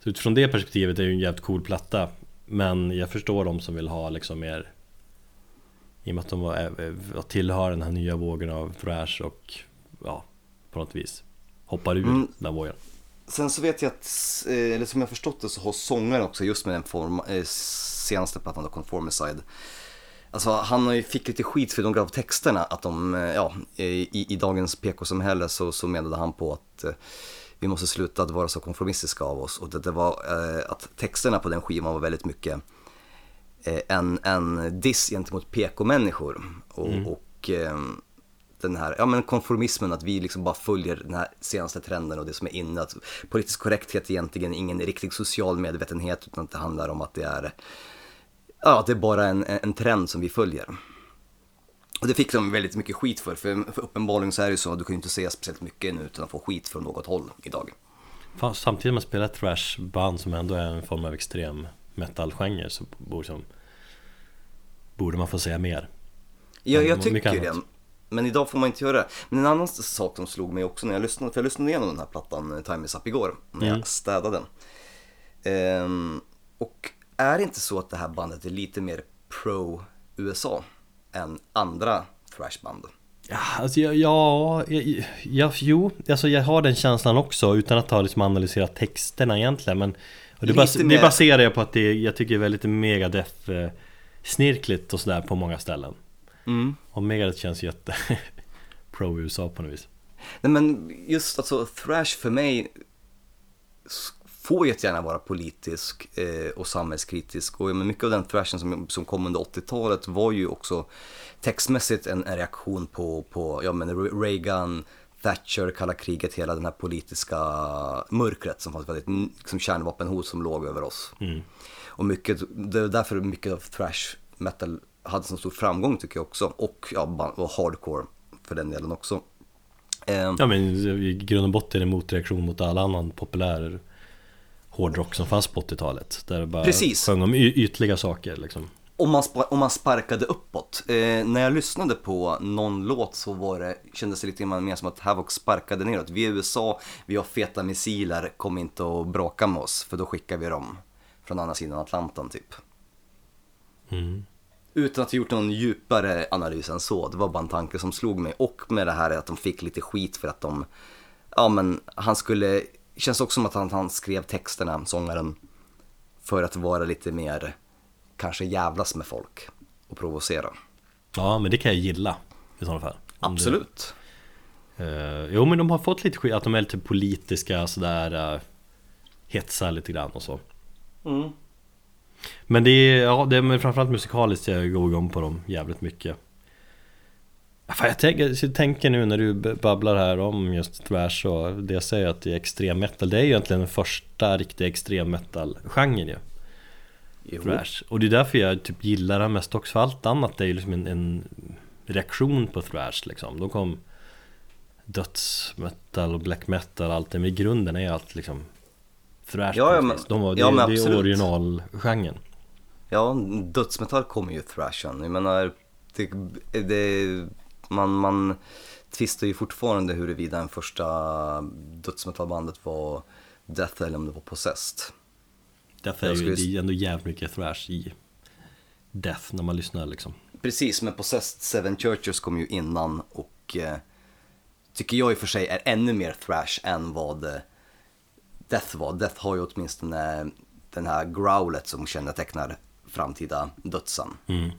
Så utifrån det perspektivet är det ju en jävligt cool platta. Men jag förstår de som vill ha liksom mer i och med att de var, eh, tillhör den här nya vågen av thrash och ja, på något vis hoppar ur Mm. den vågen. Sen så vet jag att, eh, eller som jag förstått det så har sångaren också just med den form, eh, senaste plattan då, Conformicide. Alltså han fick lite skit för de gav texterna att de, eh, ja, i, i dagens PK-samhälle så, så menade han på att eh, vi måste sluta att vara så konformistiska av oss och det, det var eh, att texterna på den skivan var väldigt mycket eh, en, en diss gentemot PK-människor och, och eh, den här ja, men konformismen, att vi liksom bara följer den här senaste trenden och det som är inne. Att politisk korrekthet är egentligen ingen riktig social medvetenhet utan att det handlar om att det är, ja, det är bara en, en trend som vi följer. Och det fick de väldigt mycket skit för, för, för uppenbarligen så är det ju så att du kan ju inte säga speciellt mycket nu utan att få skit från något håll idag. Fan, Samtidigt man spelar thrashband som ändå är en form av extrem metal-genre så borde, som, borde man få säga mer. Ja, jag tycker det. annat. Men idag får man inte göra det. Men en annan sak som slog mig också när jag lyssnade, för jag lyssnade igenom den här plattan eh, Time Is Up igår, när Mm. jag städade den. Ehm, och är det inte så att det här bandet är lite mer pro-USA än andra thrashband? Ja, alltså jag, ja, jag, jag, jo, alltså jag har den känslan också utan att ha liksom analyserat texterna egentligen men och det, bas, det mer- baserar jag på att det, jag tycker det är väldigt megadeth snirkligt och sådär på många ställen Mm. Och Megadeth känns jätte pro-USA på något vis Nej men just alltså thrash för mig får jättegärna vara politisk eh, och samhällskritisk och mycket av den thrashen som, som kom under 80-talet var ju också textmässigt en, en reaktion på, på ja, men Reagan, Thatcher, kalla kriget, hela den här politiska mörkret som fanns väldigt, liksom kärnvapenhot som låg över oss. Och mycket, det är därför mycket av thrash metal hade så stor framgång tycker jag också och, ja, och hardcore för den delen också. Eh, Ja men i grund och botten är det motreaktion mot all annan populär hårdrock som fanns på 80-talet Där det bara Precis. sjöng om ytliga saker liksom om, man om man sparkade uppåt. Eh, när jag lyssnade på någon låt så var det, kändes det lite mer som att Havoc sparkade neråt. Vi är USA, vi har feta missiler, kom inte och bråka med oss för då skickar vi dem från andra sidan Atlanten typ. mm. Utan att ha gjort någon djupare analys än så, det var bara en tanke som slog mig. Och med det här att de fick lite skit för att de, ja men han skulle, känns också som att han, han skrev texterna, sångaren, för att vara lite mer, kanske jävlas med folk och provocera. Ja men det kan jag gilla i sådana fall Om det- Absolut. Eh, jo men de har fått lite skit, att de är lite politiska sådär uh, Hetsar lite grann och så Mm. Men det är, ja det är men framförallt musikaliskt jag går igång på dem jävligt mycket Fan, jag, tänker, jag tänker nu när du babblar här om just thrash och det jag säger att det är extrem metal. Det är ju egentligen den första riktiga extrem metal-genren ju. Jo. Thrash. Och det är därför jag typ gillar det mest också. För allt annat är ju liksom en, en reaktion på thrash liksom. Då kom dödsmetal och black metal och allt det. Men i grunden är allt liksom thrash Ja, ja, men-. De var, det, ja, men det är originalgenren. Ja, dödsmetall kommer ju thrashen. Jag menar, det, det, man, man tvistar ju fortfarande huruvida den första dödsmetallbandet var Death eller om det var Possessed. Därför är ju, det är ändå jävligt mycket thrash i Death när man lyssnar liksom Precis, men Possessed Seven Churches kom ju innan och eh, tycker jag i och för sig är ännu mer thrash än vad eh, Death var. Death har ju åtminstone den här growlet som kännetecknar framtida dödsen. Mm.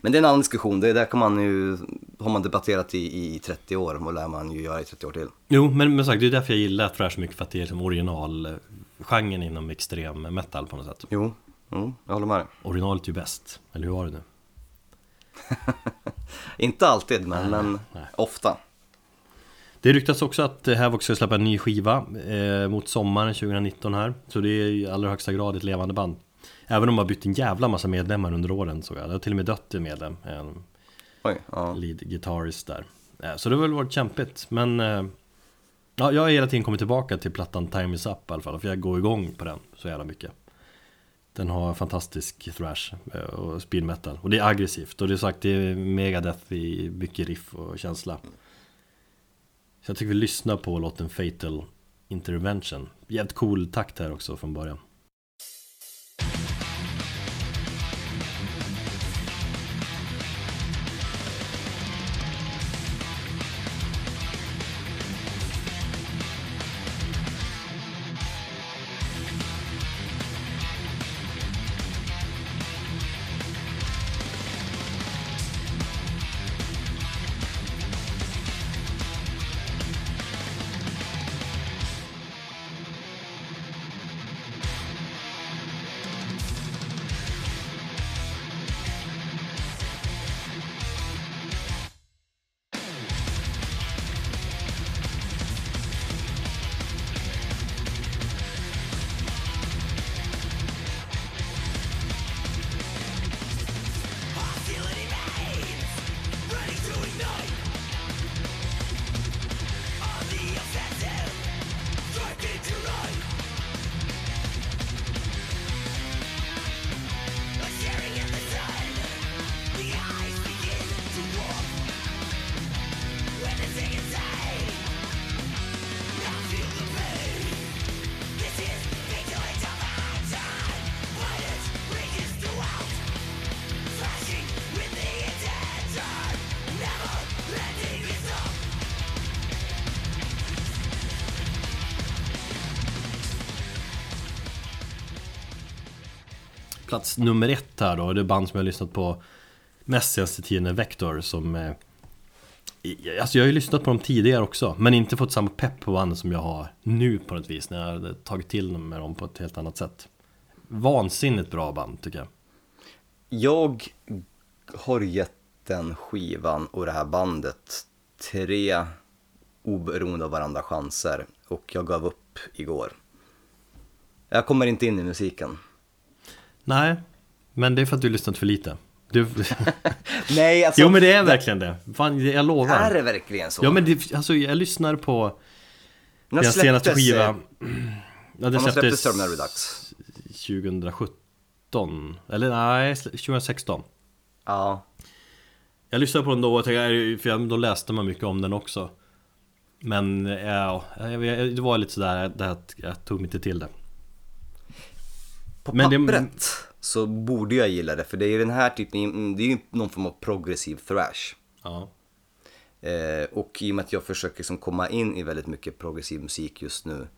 Men det är en annan diskussion, det där kan man ju, har man debatterat i, i 30 år och lär man ju göra i 30 år till. Jo, men, men sagt, det är därför jag gillar thrash mycket för att det är liksom originalgenren inom extrem metal på något sätt Jo, jo jag håller med dig. Originalet är ju bäst, eller hur var det nu? Inte alltid, men, men nej. ofta. Det ryktas också att eh, Havoc ska släppa en ny skiva eh, mot sommaren 2019 här Så det är i allra högsta grad ett levande band Även om de har bytt en jävla massa medlemmar under åren så jag. Det har till och med dött en medlem, en Oj, ja. lead guitarist där. Eh, Så det har väl varit kämpigt men eh, Ja, jag har hela tiden kommit tillbaka till plattan Time Is Up i alla fall För jag går igång på den så jävla mycket. Den har fantastisk thrash eh, och speed metal Och det är aggressivt och det är sagt det är megadeth i mycket riff och känsla. Så jag tycker vi lyssnar på låten Fatal Intervention. Jävligt cool takt här också från början Plats nummer ett här då, det band som jag har lyssnat på mest senaste tiden är Vector som eh, Alltså jag har ju lyssnat på dem tidigare också Men inte fått samma pepp på banden som jag har nu på något vis När jag har tagit till med dem på ett helt annat sätt Vansinnigt bra band tycker jag Jag har gett den skivan och det här bandet tre oberoende av varandra chanser och jag gav upp igår. Jag kommer inte in i musiken. Nej, men det är för att du har lyssnat för lite. Du... Nej, alltså. Jo men det är verkligen det, Fan, jag lovar. Är det verkligen så? Ja men det, alltså jag lyssnar på När deras senaste skiva. eh, Ja den när släpptes Terminal Redux? 2017 Eller nej, 2016 Ja, Jag lyssnade på den då och tänkte, för jag- då läste man mycket om den också. Men ja, jag- jag- det var lite sådär att jag tog mig inte till det på Men det- pappret så borde jag gilla det för det är ju den här typen, det är ju någon form av progressiv thrash. Ja, Eh, och i och med att jag försöker liksom komma in i väldigt mycket progressiv musik just nu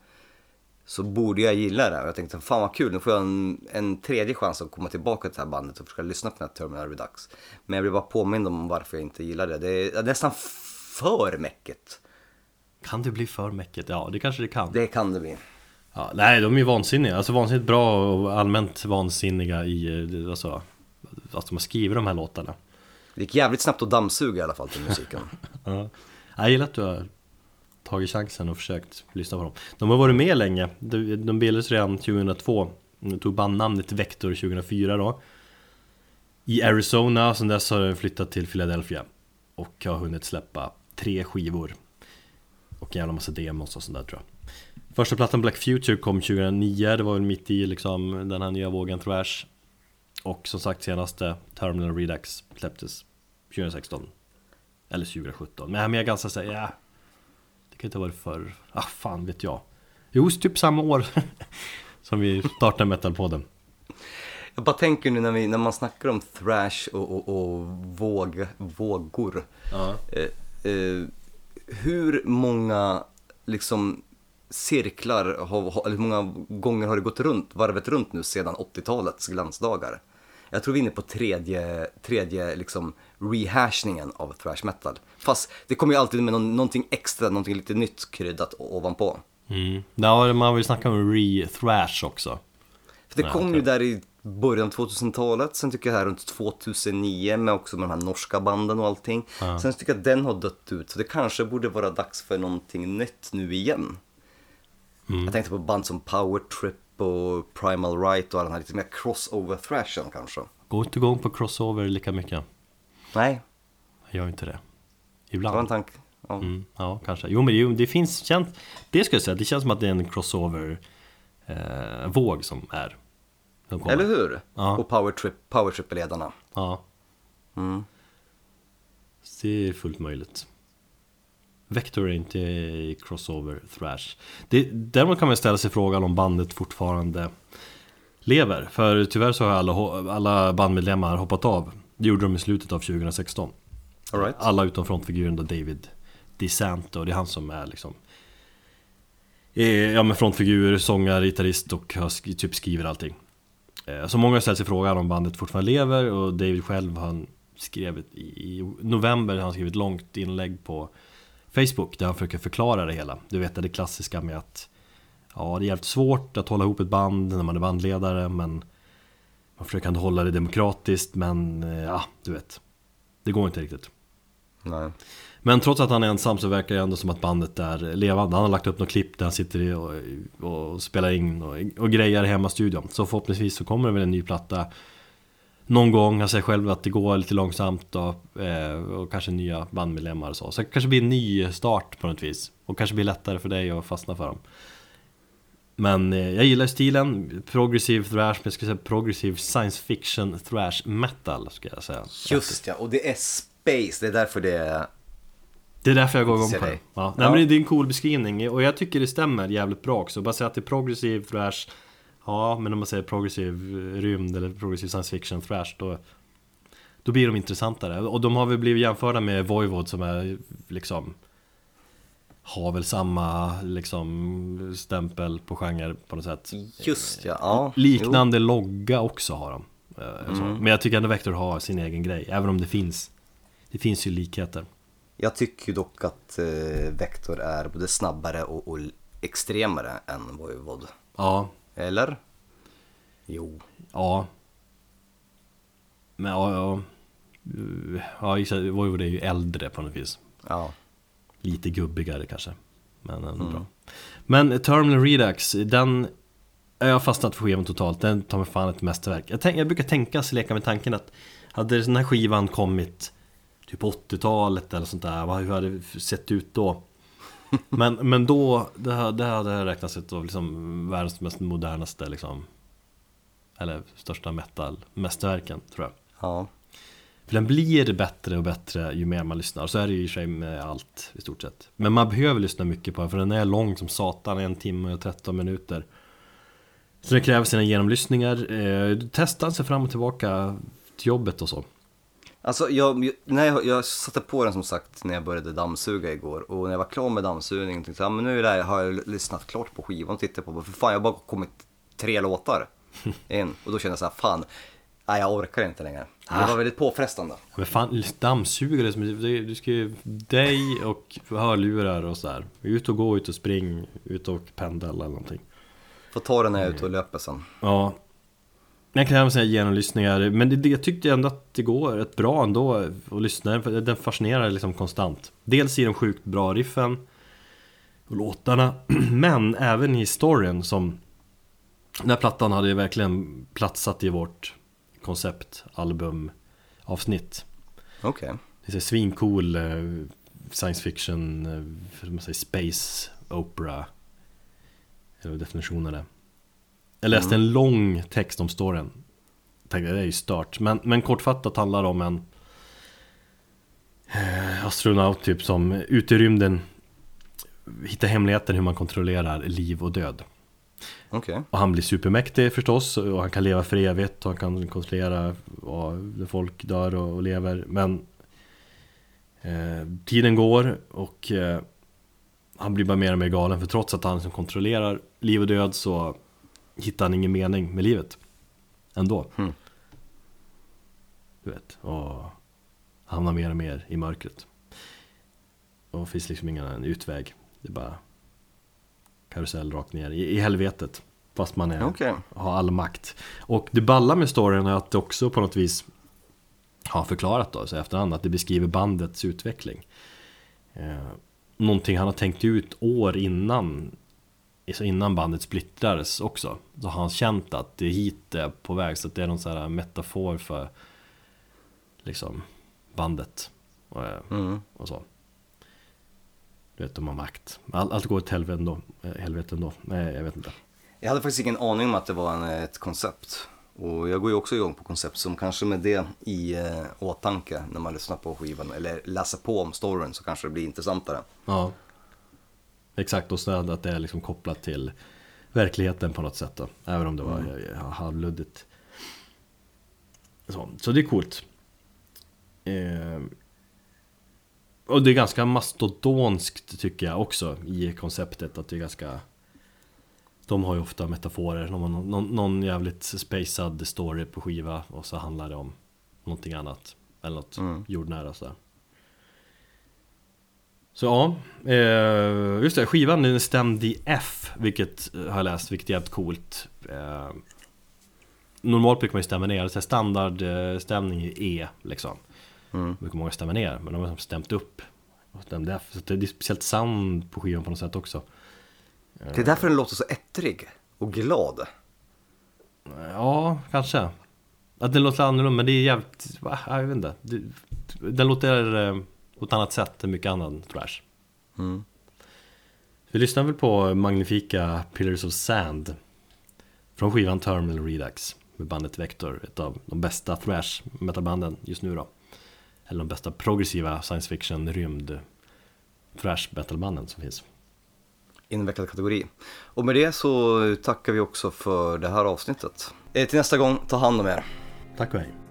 så borde jag gilla det. Och jag tänkte fan vad kul, nu får jag en, en tredje chans att komma tillbaka till det här bandet och försöka lyssna på den här Terminal Redux. Men jag blir bara påmind om varför jag inte gillar det. Det är nästan för mäcket. kan det bli för mäcket? Ja, det kanske det kan Det kan det bli. Ja, Nej, de är ju vansinniga, alltså vansinnigt bra och allmänt vansinniga i, eh, alltså Att de har skrivit de här låtarna Det gick jävligt snabbt att dammsuga i alla fall till musiken. Ja. Jag gillar att du har tagit chansen och försökt lyssna på dem. De har varit med länge. De, de bildades redan 2002. De tog bandnamnet Vector 2004 då. I Arizona, sen dess har de flyttat till Philadelphia. Och har hunnit släppa tre skivor. Och en jävla massa demos och sånt där tror jag. Första plattan Black Future kom 2009, det var väl mitt i liksom den här nya vågen thrash. Och som sagt senaste Terminal Redux släpptes 2016. Eller 2017. Men jag är ganska såhär, ja. Det kan inte ha varit förr. Ah fan vet jag. Jo, typ samma år som vi startade metalpodden. Jag bara tänker nu när, vi, när man snackar om thrash och, och, och våg, vågor. Ja. Eh, eh, hur många liksom cirklar, har, hur många gånger har det gått runt, varvet runt nu sedan 80-talets glansdagar? Jag tror vi är inne på tredje, tredje liksom rehashningen av thrash metal. Fast det kommer ju alltid med någon, någonting extra, någonting lite nytt kryddat ovanpå. Mm. Ja, man vill snacka om re-thrash också. För det Ja, kom ju där i början av 2000-talet, sen tycker jag här runt 2009 med också med de här norska banden och allting. Sen tycker jag att den har dött ut, så det kanske borde vara dags för någonting nytt nu igen. Mm. Jag tänkte på band som Power Trip och Primal Right och alla de här lite mer crossover-thrashen kanske. Gå inte igång på crossover lika mycket. Nej, Jag gör inte det. det var en Ibland. tanke. Ja. Mm, ja, kanske. Jo, men det, det finns, känns, det ska jag säga, det känns som att det är en crossover eh, våg som är. Som. Eller hur? Ja. Och Power Trip, Power Trip-ledarna. Ja. Mm. Så Det är fullt möjligt. Vector är inte i crossover thrash. Det, däremot kan man ställa sig frågan om bandet fortfarande lever. För tyvärr så har alla, alla bandmedlemmar hoppat av. Det gjorde de i slutet av 2016. All right. Alla utom frontfiguren då David DeSanto. Det är han som är liksom eh, Ja men frontfigur, sångare, gitarrist och har typ skriver allting. Eh, Så många har ställt sig frågan om bandet fortfarande lever och David själv han skrev i november han skrivit ett långt inlägg på Facebook där han försöker förklara det hela. Du vet det klassiska med att Ja det är jävligt svårt att hålla ihop ett band när man är bandledare men Man försöker ändå hålla det demokratiskt men eh, ja du vet Det går inte riktigt. Nej. Men trots att han är ensam så verkar det ändå som att bandet är levande. Han har lagt upp något klipp där han sitter och, och spelar in och, och grejer i hemmastudion. Så förhoppningsvis så kommer det väl en ny platta någon gång. Han säger själv att det går lite långsamt och, eh, och kanske nya bandmedlemmar och så. Så det kanske blir en ny start på något vis. Och kanske blir lättare för dig att fastna för dem. Men eh, jag gillar stilen, progressive thrash, men jag skulle säga progressive science fiction thrash metal ska jag säga. Just ja, och det är space, det är därför det är... Det är därför jag går igång på det. Ja. Nej, Ja. men det är en cool beskrivning och jag tycker det stämmer jävligt bra också. Bara säga att det är progressive thrash. Ja, men om man säger progressiv rymd eller progressiv science fiction thrash då Då blir de intressantare. Och de har väl blivit jämförda med Voivod som är liksom Har väl samma liksom stämpel på genre på något sätt. Just ja, ja. Liknande logga också har de. Eh, så. Men jag tycker ändå Vector har sin egen grej, även om det finns Det finns ju likheter. Jo. Jag tycker dock att eh, Vector är både snabbare och, och extremare än Voivod. Ja, Eller? Jo. Ja Men ja, ja Ja. Voivod är ju äldre på något vis Ja. Lite gubbigare kanske Men ändå bra Men Terminal Redux, den Jag har fastnat för skivan totalt, den tar mig fan ett mästerverk jag, tänk, jag brukar tänka, så leka med tanken att Hade den här skivan kommit Typ 80-talet eller sånt där, hur hade det sett ut då? Men, men då, det, här- det hade jag räknat sett av liksom världens mest modernaste liksom Eller största metal mästerverken tror jag Ja. För den blir bättre och bättre ju mer man lyssnar. Så är det ju i sig med allt i stort sett. Men man behöver lyssna mycket på den för den är lång som satan, en timme och 13 minuter. Så det kräver sina genomlyssningar. Eh, testa sig fram och tillbaka till jobbet och så. Alltså jag, när jag, satte på den som sagt när jag började dammsuga igår och när jag var klar med dammsugningen tänkte jag, "Ja, men nu här, har jag lyssnat klart på skivan och tittat på, för fan jag har bara kommit tre låtar in och då kände jag så här, fan, nej jag orkar inte längre. Det var väldigt påfrestande. Men fan, dammsugare, du ska ju dig och hörlurar och sådär. Ut och gå, ut och spring, ut och pendla eller någonting. Får ta den när jag är ute och löper sen. Ja. Jag kan även säga genomlyssningar, men det, det, jag tyckte ändå att det går rätt bra ändå att lyssna, för den fascinerar liksom konstant. Dels i de sjukt bra riffen och låtarna, men även i storyn som Den här plattan hade ju verkligen platsat i vårt konceptalbumavsnitt. Okej. Det är svincool eh, science fiction, eh, man säger, space opera. Eller vad definitionen är. Jag läste en lång text om storyn. Tänkte det är ju stört. Men, men kortfattat handlar det om en eh, astronaut typ som ute i rymden hittar hemligheten hur man kontrollerar liv och död. Okej. Och han blir supermäktig förstås och han kan leva för evigt och han kan kontrollera när folk dör och, och lever Men eh, tiden går och eh, han blir bara mer och mer galen för trots att han liksom kontrollerar liv och död så hittar han ingen mening med livet ändå. Hmm. Du vet, och hamnar mer och mer i mörkret. Och det finns liksom ingen utväg. Det är bara karusell rakt ner i, i helvetet. Fast man är, Okej. har all makt. Och det balla med storyn är att det också på något vis har förklarat då, så efterhand att det beskriver bandets utveckling. Eh, någonting han har tänkt ut år innan så innan bandet splittrades också Så har han känt att det är hit det är på väg. Så att det är någon sån här metafor för Liksom Bandet. Och, eh, Mm. och så. Du vet, de har makt. All, Allt går åt helvete ändå, eh, helvete ändå. Nej, jag vet inte. Jag hade faktiskt ingen aning om att det var en, ett koncept. Och jag går ju också igång på koncept som kanske med det i eh, åtanke när man lyssnar på skivan eller läser på om storyn så kanske det blir intressantare. Ja Exakt, och så att det är liksom kopplat till verkligheten på något sätt då Även om det var mm. halvluddigt så, så det är coolt eh, Och det är ganska mastodonskt tycker jag också i konceptet att det är ganska De har ju ofta metaforer, någon, någon, någon jävligt spacad story på skiva och så handlar det om någonting annat Eller något Mm. jordnära sådär så ja, eh, just det, skivan den är stämd i F, vilket eh, har jag läst, vilket är jävligt coolt. Eh, normalt brukar man ju stämma ner, så standardstämning i E liksom. Mm. Brukar många stämma ner, men de har stämt upp och stämde F. Så det är speciellt sound på skivan på något sätt också. Det är därför den låter så ettrig och glad. Ja, kanske. Att den låter annorlunda, men det är jävligt, jag vet inte. Den låter eh, på ett annat sätt än mycket annan thrash. Mm. Vi lyssnar väl på magnifika Pillars of Sand Från skivan Terminal Redux Med bandet Vector, ett av de bästa thrash metalbanden just nu då Eller de bästa progressiva science fiction rymd thrash metalbanden som finns Invecklad kategori. Och med det så tackar vi också för det här avsnittet. Eh, till nästa gång, ta hand om er. Tack och hej